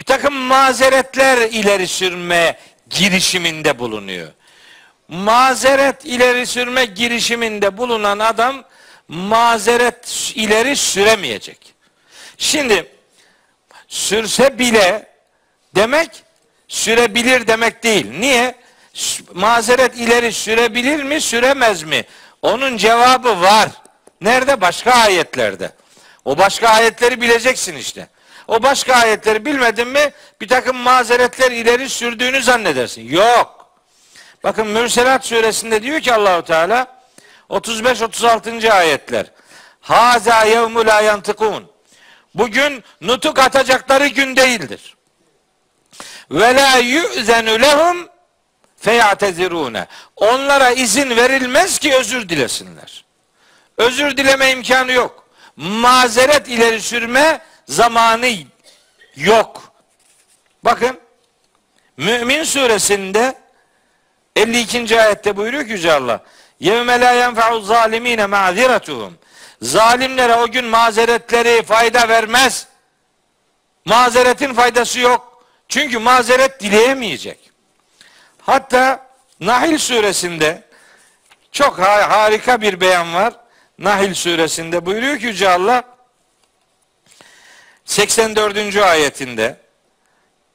Bir takım mazeretler ileri sürme girişiminde bulunuyor. Mazeret ileri sürme girişiminde bulunan adam mazeret ileri süremeyecek. Şimdi sürse bile demek sürebilir demek değil. Niye? Mazeret ileri sürebilir mi, süremez mi? Onun cevabı var. Nerede? Başka ayetlerde. O başka ayetleri bileceksin işte. O başka ayetleri bilmedin mi bir takım mazeretler ileri sürdüğünü zannedersin. Yok. Bakın Mürselat suresinde diyor ki Allahu Teala 35 36. ayetler. Haza yevmu la yantıkun. Bugün nutuk atacakları gün değildir. Ve la yu'zenu lehum feyatezirune. Onlara izin verilmez ki özür dilesinler. Özür dileme imkanı yok. Mazeret ileri sürme zamanı yok. Bakın Mümin suresinde 52. ayette buyuruyor ki Yüce Allah. Yevme la yenfa'u zalimine ma'ziretuhum. Zalimlere o gün mazeretleri fayda vermez. Mazeretin faydası yok. Çünkü mazeret dileyemeyecek. Hatta Nahil suresinde çok harika bir beyan var. Nahil suresinde buyuruyor ki Yüce Allah 84. ayetinde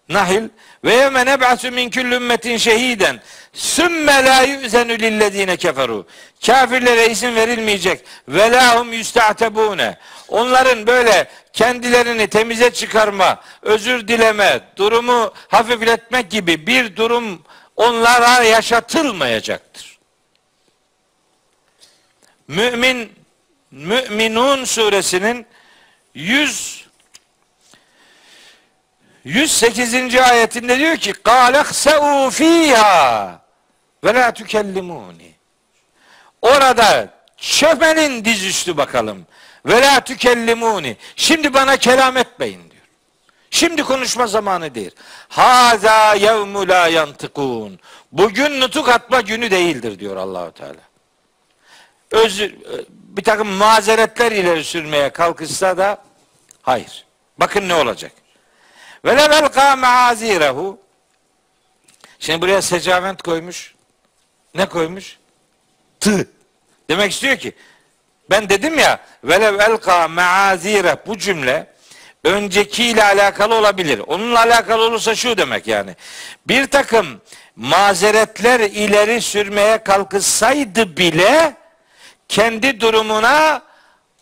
Nahil ve yevme neb'asu min kulli ümmetin şehiden sümme la yu'zenu lillezine keferu. Kafirlere izin verilmeyecek. Ve lahum yüsta'tebune. Onların böyle kendilerini temize çıkarma, özür dileme, durumu hafifletmek gibi bir durum onlara yaşatılmayacaktır. Mümin Müminun suresinin 100 108. ayetinde diyor ki "Kâlehse'û fîhâ ve lâ tükellimûni." Orada çömenin dizüstü bakalım. Ve la tükellimuni. Şimdi bana kelam etmeyin diyor. Şimdi konuşma zamanı değil. Haza yevmu la yantıkun. Bugün nutuk atma günü değildir diyor Allahu Teala. Özür, bir takım mazeretler ileri sürmeye kalkışsa da hayır. Bakın ne olacak. Ve levelka maazirehu. Şimdi buraya secavent koymuş. Ne koymuş? Tı. Demek istiyor ki ben dedim ya velev elka maazire bu cümle öncekiyle alakalı olabilir. Onunla alakalı olursa şu demek yani. Bir takım mazeretler ileri sürmeye kalkışsaydı bile kendi durumuna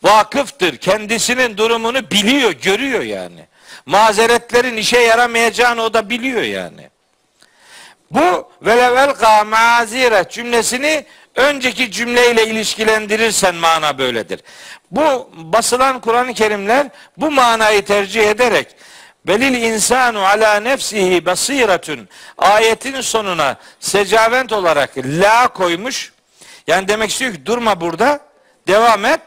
vakıftır. Kendisinin durumunu biliyor, görüyor yani. Mazeretlerin işe yaramayacağını o da biliyor yani. Bu velevelka mazire cümlesini önceki cümleyle ilişkilendirirsen mana böyledir. Bu basılan Kur'an-ı Kerimler bu manayı tercih ederek Belil insanu ala nefsihi basiretun ayetin sonuna secavent olarak la koymuş. Yani demek istiyor ki durma burada. Devam et.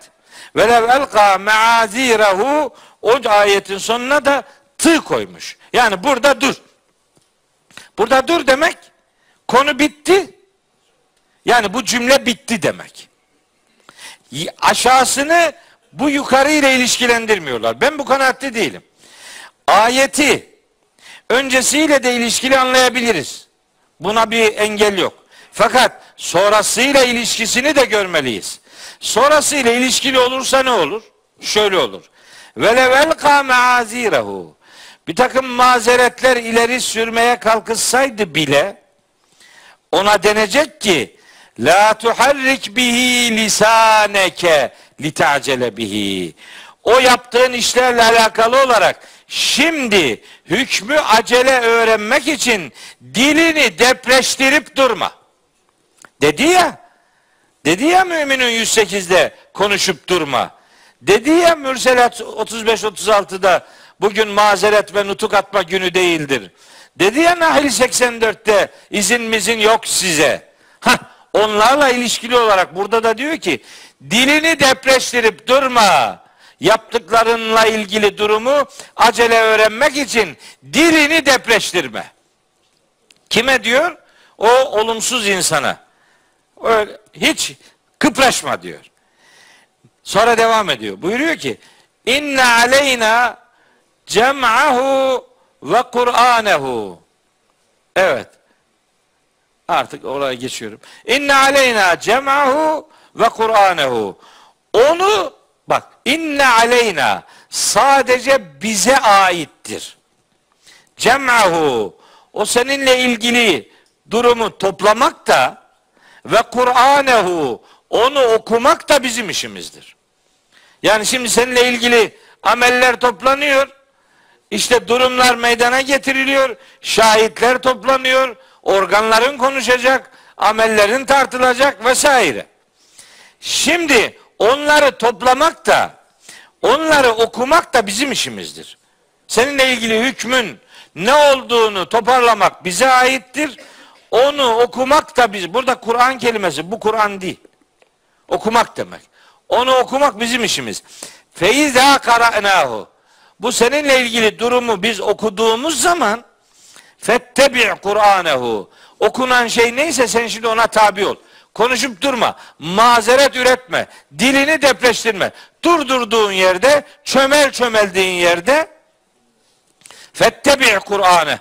Velev elqa meazirehu o ayetin sonuna da tı koymuş. Yani burada dur. Burada dur demek konu bitti. Yani bu cümle bitti demek. Aşağısını bu yukarı ile ilişkilendirmiyorlar. Ben bu kanaatte değilim. Ayeti öncesiyle de ilişkili anlayabiliriz. Buna bir engel yok. Fakat sonrasıyla ilişkisini de görmeliyiz. Sonrasıyla ilişkili olursa ne olur? Şöyle olur. Ve level mazirehu. Bir takım mazeretler ileri sürmeye kalkışsaydı bile ona denecek ki La tuharrik bihi lisaneke litacele bihi. O yaptığın işlerle alakalı olarak şimdi hükmü acele öğrenmek için dilini depreştirip durma. Dedi ya, dedi ya müminin 108'de konuşup durma. Dedi ya Mürselat 35-36'da bugün mazeret ve nutuk atma günü değildir. Dedi ya Nahil 84'te izin mizin yok size. Hah, Onlarla ilişkili olarak burada da diyor ki dilini depreştirip durma. Yaptıklarınla ilgili durumu acele öğrenmek için dilini depreştirme. Kime diyor? O olumsuz insana. Öyle, hiç kıpraşma diyor. Sonra devam ediyor. Buyuruyor ki inne aleyna cem'ahu ve Kur'anehu. Evet. Artık oraya geçiyorum. İnne aleyna cem'ahu ve Kur'anehu. Onu bak inne aleyna sadece bize aittir. Cem'ahu o seninle ilgili durumu toplamak da ve Kur'anehu onu okumak da bizim işimizdir. Yani şimdi seninle ilgili ameller toplanıyor. İşte durumlar meydana getiriliyor. Şahitler toplanıyor organların konuşacak, amellerin tartılacak vesaire. Şimdi onları toplamak da, onları okumak da bizim işimizdir. Seninle ilgili hükmün ne olduğunu toparlamak bize aittir. Onu okumak da biz burada Kur'an kelimesi bu Kur'an değil. Okumak demek. Onu okumak bizim işimiz. Feiza qara'nahu. Bu seninle ilgili durumu biz okuduğumuz zaman fettebi Kur'anehu. Okunan şey neyse sen şimdi ona tabi ol. Konuşup durma. Mazeret üretme. Dilini depreştirme. Durdurduğun yerde, çömel çömeldiğin yerde fettebi Kur'an'ı.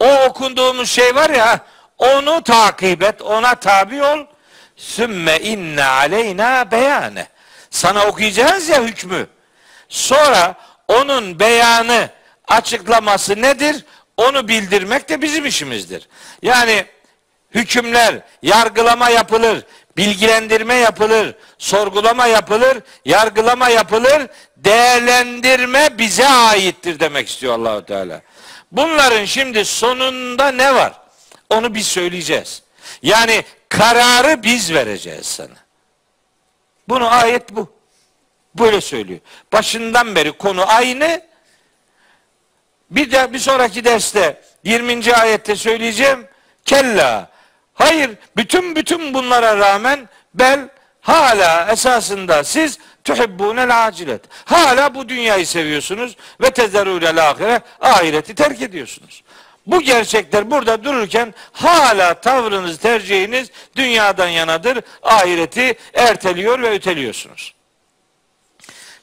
O okunduğumuz şey var ya onu takip et, ona tabi ol. Sümme inne aleyna beyane. Sana okuyacağız ya hükmü. Sonra onun beyanı, açıklaması nedir? Onu bildirmek de bizim işimizdir. Yani hükümler, yargılama yapılır, bilgilendirme yapılır, sorgulama yapılır, yargılama yapılır, değerlendirme bize aittir demek istiyor Allahu Teala. Bunların şimdi sonunda ne var? Onu biz söyleyeceğiz. Yani kararı biz vereceğiz sana. Bunu ayet bu. Böyle söylüyor. Başından beri konu aynı. Bir de bir sonraki derste 20. ayette söyleyeceğim. Kella. Hayır, bütün bütün bunlara rağmen bel hala esasında siz tuhibbunel acilet. Hala bu dünyayı seviyorsunuz ve tezerûlel ahire ahireti terk ediyorsunuz. Bu gerçekler burada dururken hala tavrınız, tercihiniz dünyadan yanadır. Ahireti erteliyor ve öteliyorsunuz.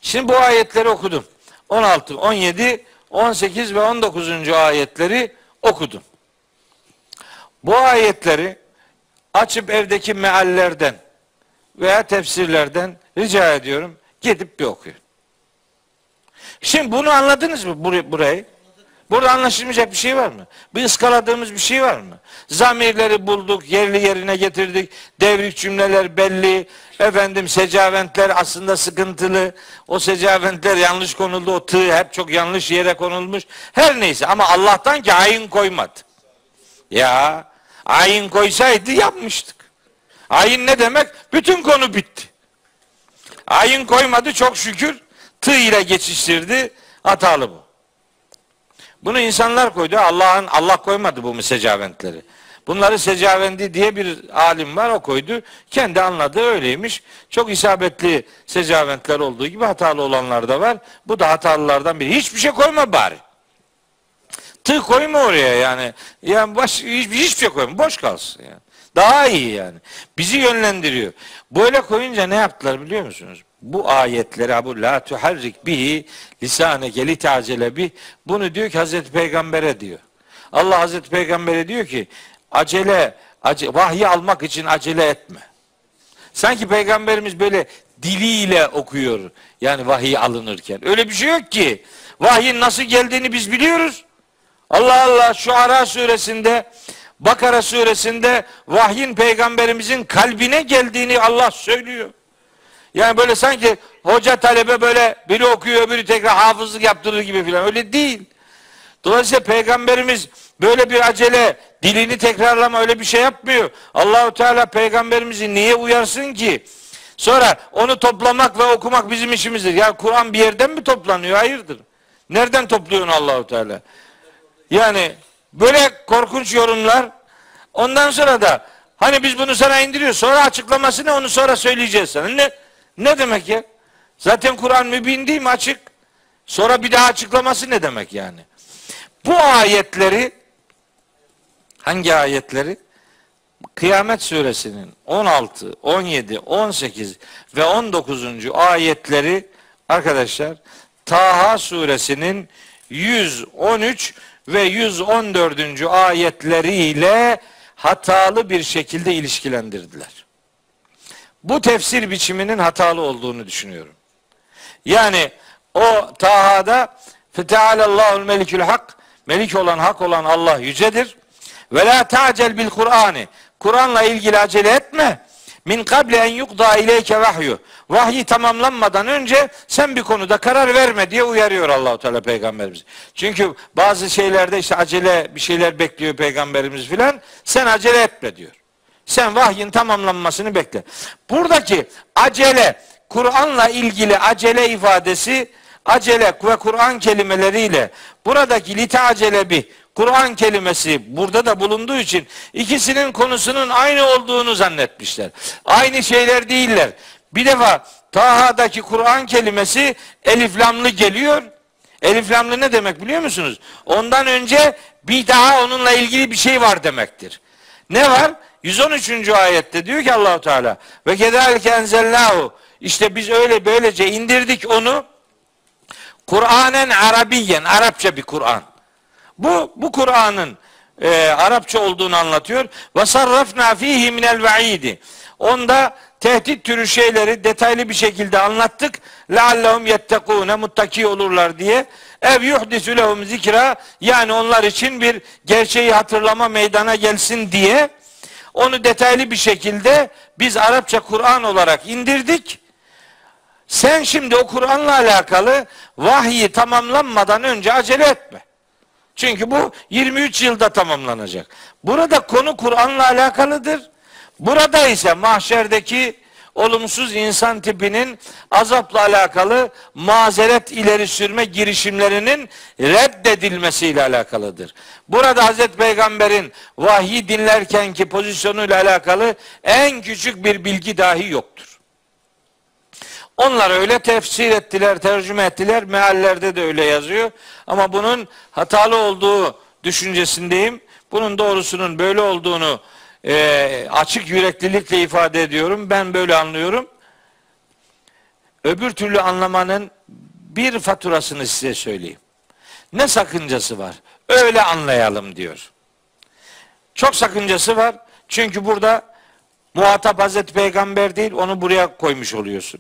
Şimdi bu ayetleri okudum. 16, 17, 18 ve 19. ayetleri okudum. Bu ayetleri açıp evdeki meallerden veya tefsirlerden rica ediyorum gidip bir okuyun. Şimdi bunu anladınız mı burayı? Burada anlaşılmayacak bir şey var mı? Bir ıskaladığımız bir şey var mı? Zamirleri bulduk, yerli yerine getirdik. Devrik cümleler belli. Efendim secaventler aslında sıkıntılı. O secaventler yanlış konuldu. O tığ hep çok yanlış yere konulmuş. Her neyse ama Allah'tan ki ayin koymadı. Ya ayin koysaydı yapmıştık. Ayin ne demek? Bütün konu bitti. Ayin koymadı çok şükür. Tığ ile geçiştirdi. Hatalı bu. Bunu insanlar koydu. Allah'ın Allah koymadı bu secaventleri. Bunları secavendi diye bir alim var o koydu. Kendi anladığı öyleymiş. Çok isabetli secaventler olduğu gibi hatalı olanlar da var. Bu da hatalılardan biri. Hiçbir şey koyma bari. Tığ koyma oraya yani. Yani baş, hiçbir, hiçbir şey koyma. Boş kalsın yani. Daha iyi yani. Bizi yönlendiriyor. Böyle koyunca ne yaptılar biliyor musunuz? Bu ayetleri bu la tuharrik bihi lisane geli tacele bi bunu diyor ki Hazreti Peygamber'e diyor. Allah Hazreti Peygamber'e diyor ki acele, acele vahyi almak için acele etme. Sanki peygamberimiz böyle diliyle okuyor yani vahiy alınırken. Öyle bir şey yok ki. Vahyin nasıl geldiğini biz biliyoruz. Allah Allah şu Ara suresinde Bakara suresinde vahyin peygamberimizin kalbine geldiğini Allah söylüyor. Yani böyle sanki hoca talebe böyle biri okuyor öbürü tekrar hafızlık yaptırır gibi filan. Öyle değil. Dolayısıyla peygamberimiz böyle bir acele dilini tekrarlama öyle bir şey yapmıyor. Allahu Teala peygamberimizi niye uyarsın ki? Sonra onu toplamak ve okumak bizim işimizdir. Ya Kur'an bir yerden mi toplanıyor? Hayırdır. Nereden topluyorsun Allahu Teala? Yani böyle korkunç yorumlar. Ondan sonra da hani biz bunu sana indiriyoruz. Sonra açıklamasını onu sonra söyleyeceğiz sana. Ne ne demek ya? Zaten Kur'an mübin değil mi açık? Sonra bir daha açıklaması ne demek yani? Bu ayetleri hangi ayetleri? Kıyamet suresinin 16, 17, 18 ve 19. ayetleri arkadaşlar Taha suresinin 113 ve 114. ayetleriyle hatalı bir şekilde ilişkilendirdiler bu tefsir biçiminin hatalı olduğunu düşünüyorum. Yani o Taha'da Fetealallahul melikül hak melik olan hak olan Allah yücedir. Ve la ta'cel bil Kur'ani Kur'an'la ilgili acele etme. Min kable en yukda ileyke vahyu. Vahyi tamamlanmadan önce sen bir konuda karar verme diye uyarıyor Allahu Teala peygamberimiz. Çünkü bazı şeylerde işte acele bir şeyler bekliyor peygamberimiz filan. Sen acele etme diyor. Sen vahyin tamamlanmasını bekle. Buradaki acele, Kur'an'la ilgili acele ifadesi acele ve Kur'an kelimeleriyle buradaki lite acele bir Kur'an kelimesi burada da bulunduğu için ikisinin konusunun aynı olduğunu zannetmişler. Aynı şeyler değiller. Bir defa Taha'daki Kur'an kelimesi eliflamlı geliyor. Eliflamlı ne demek biliyor musunuz? Ondan önce bir daha onunla ilgili bir şey var demektir. Ne var? 113. ayette diyor ki Allahu Teala ve kedalike enzelnahu işte biz öyle böylece indirdik onu Kur'anen Arabiyen Arapça bir Kur'an. Bu bu Kur'an'ın e, Arapça olduğunu anlatıyor. Ve sarrafna fihi minel vaidi. Onda tehdit türü şeyleri detaylı bir şekilde anlattık. Leallehum yettekûne muttaki olurlar diye. Ev yuhdisü lehum zikra yani onlar için bir gerçeği hatırlama meydana gelsin diye onu detaylı bir şekilde biz Arapça Kur'an olarak indirdik. Sen şimdi o Kur'an'la alakalı vahyi tamamlanmadan önce acele etme. Çünkü bu 23 yılda tamamlanacak. Burada konu Kur'an'la alakalıdır. Burada ise mahşerdeki olumsuz insan tipinin azapla alakalı mazeret ileri sürme girişimlerinin reddedilmesiyle alakalıdır. Burada Hazreti Peygamber'in vahyi dinlerkenki pozisyonuyla alakalı en küçük bir bilgi dahi yoktur. Onlar öyle tefsir ettiler, tercüme ettiler. Meallerde de öyle yazıyor. Ama bunun hatalı olduğu düşüncesindeyim. Bunun doğrusunun böyle olduğunu e, açık yüreklilikle ifade ediyorum. Ben böyle anlıyorum. Öbür türlü anlamanın bir faturasını size söyleyeyim. Ne sakıncası var? Öyle anlayalım diyor. Çok sakıncası var. Çünkü burada muhatap Hazreti Peygamber değil, onu buraya koymuş oluyorsun.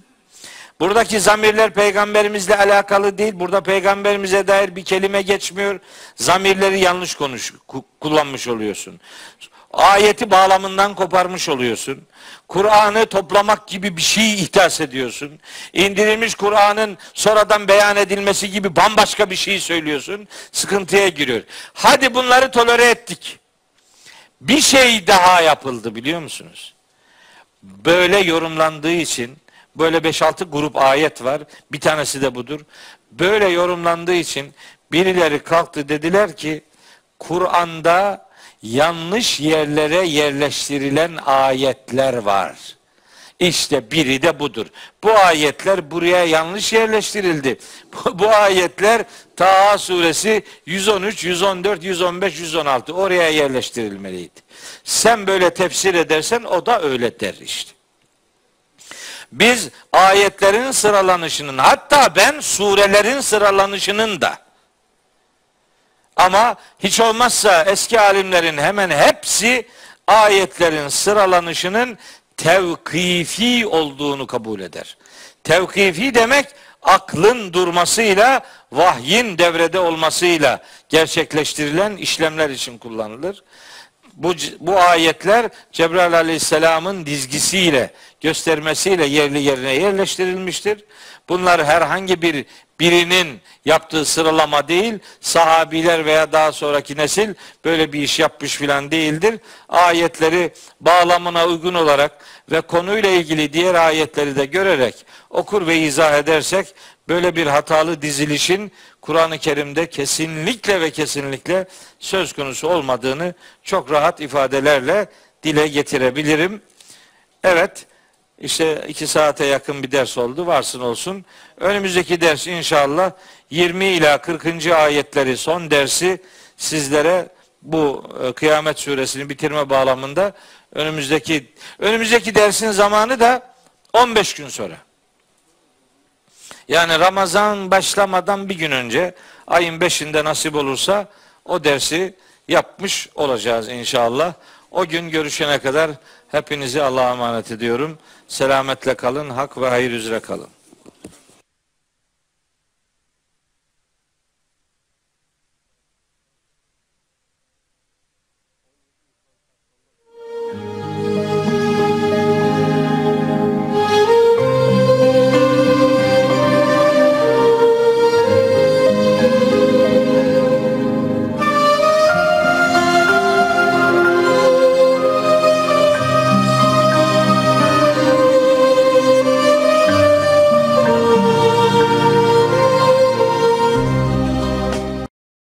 Buradaki zamirler peygamberimizle alakalı değil. Burada peygamberimize dair bir kelime geçmiyor. Zamirleri yanlış konuş kullanmış oluyorsun. Ayeti bağlamından koparmış oluyorsun. Kur'an'ı toplamak gibi bir şey ihdas ediyorsun. İndirilmiş Kur'an'ın sonradan beyan edilmesi gibi bambaşka bir şey söylüyorsun. Sıkıntıya giriyor. Hadi bunları tolere ettik. Bir şey daha yapıldı biliyor musunuz? Böyle yorumlandığı için Böyle 5-6 grup ayet var. Bir tanesi de budur. Böyle yorumlandığı için birileri kalktı dediler ki Kur'an'da yanlış yerlere yerleştirilen ayetler var. İşte biri de budur. Bu ayetler buraya yanlış yerleştirildi. Bu, bu ayetler Taha suresi 113, 114, 115, 116 oraya yerleştirilmeliydi. Sen böyle tefsir edersen o da öyle der işte. Biz ayetlerin sıralanışının hatta ben surelerin sıralanışının da ama hiç olmazsa eski alimlerin hemen hepsi ayetlerin sıralanışının tevkifi olduğunu kabul eder. Tevkifi demek aklın durmasıyla, vahyin devrede olmasıyla gerçekleştirilen işlemler için kullanılır. Bu, bu ayetler Cebrail aleyhisselamın dizgisiyle, göstermesiyle yerli yerine yerleştirilmiştir. Bunlar herhangi bir birinin yaptığı sıralama değil, sahabiler veya daha sonraki nesil böyle bir iş yapmış filan değildir. Ayetleri bağlamına uygun olarak ve konuyla ilgili diğer ayetleri de görerek okur ve izah edersek böyle bir hatalı dizilişin Kur'an-ı Kerim'de kesinlikle ve kesinlikle söz konusu olmadığını çok rahat ifadelerle dile getirebilirim. Evet, işte iki saate yakın bir ders oldu. Varsın olsun. Önümüzdeki ders inşallah 20 ila 40. ayetleri son dersi sizlere bu e, kıyamet suresini bitirme bağlamında önümüzdeki önümüzdeki dersin zamanı da 15 gün sonra. Yani Ramazan başlamadan bir gün önce ayın 5'inde nasip olursa o dersi yapmış olacağız inşallah. O gün görüşene kadar hepinizi Allah'a emanet ediyorum. Selametle kalın, hak ve hayır üzere kalın.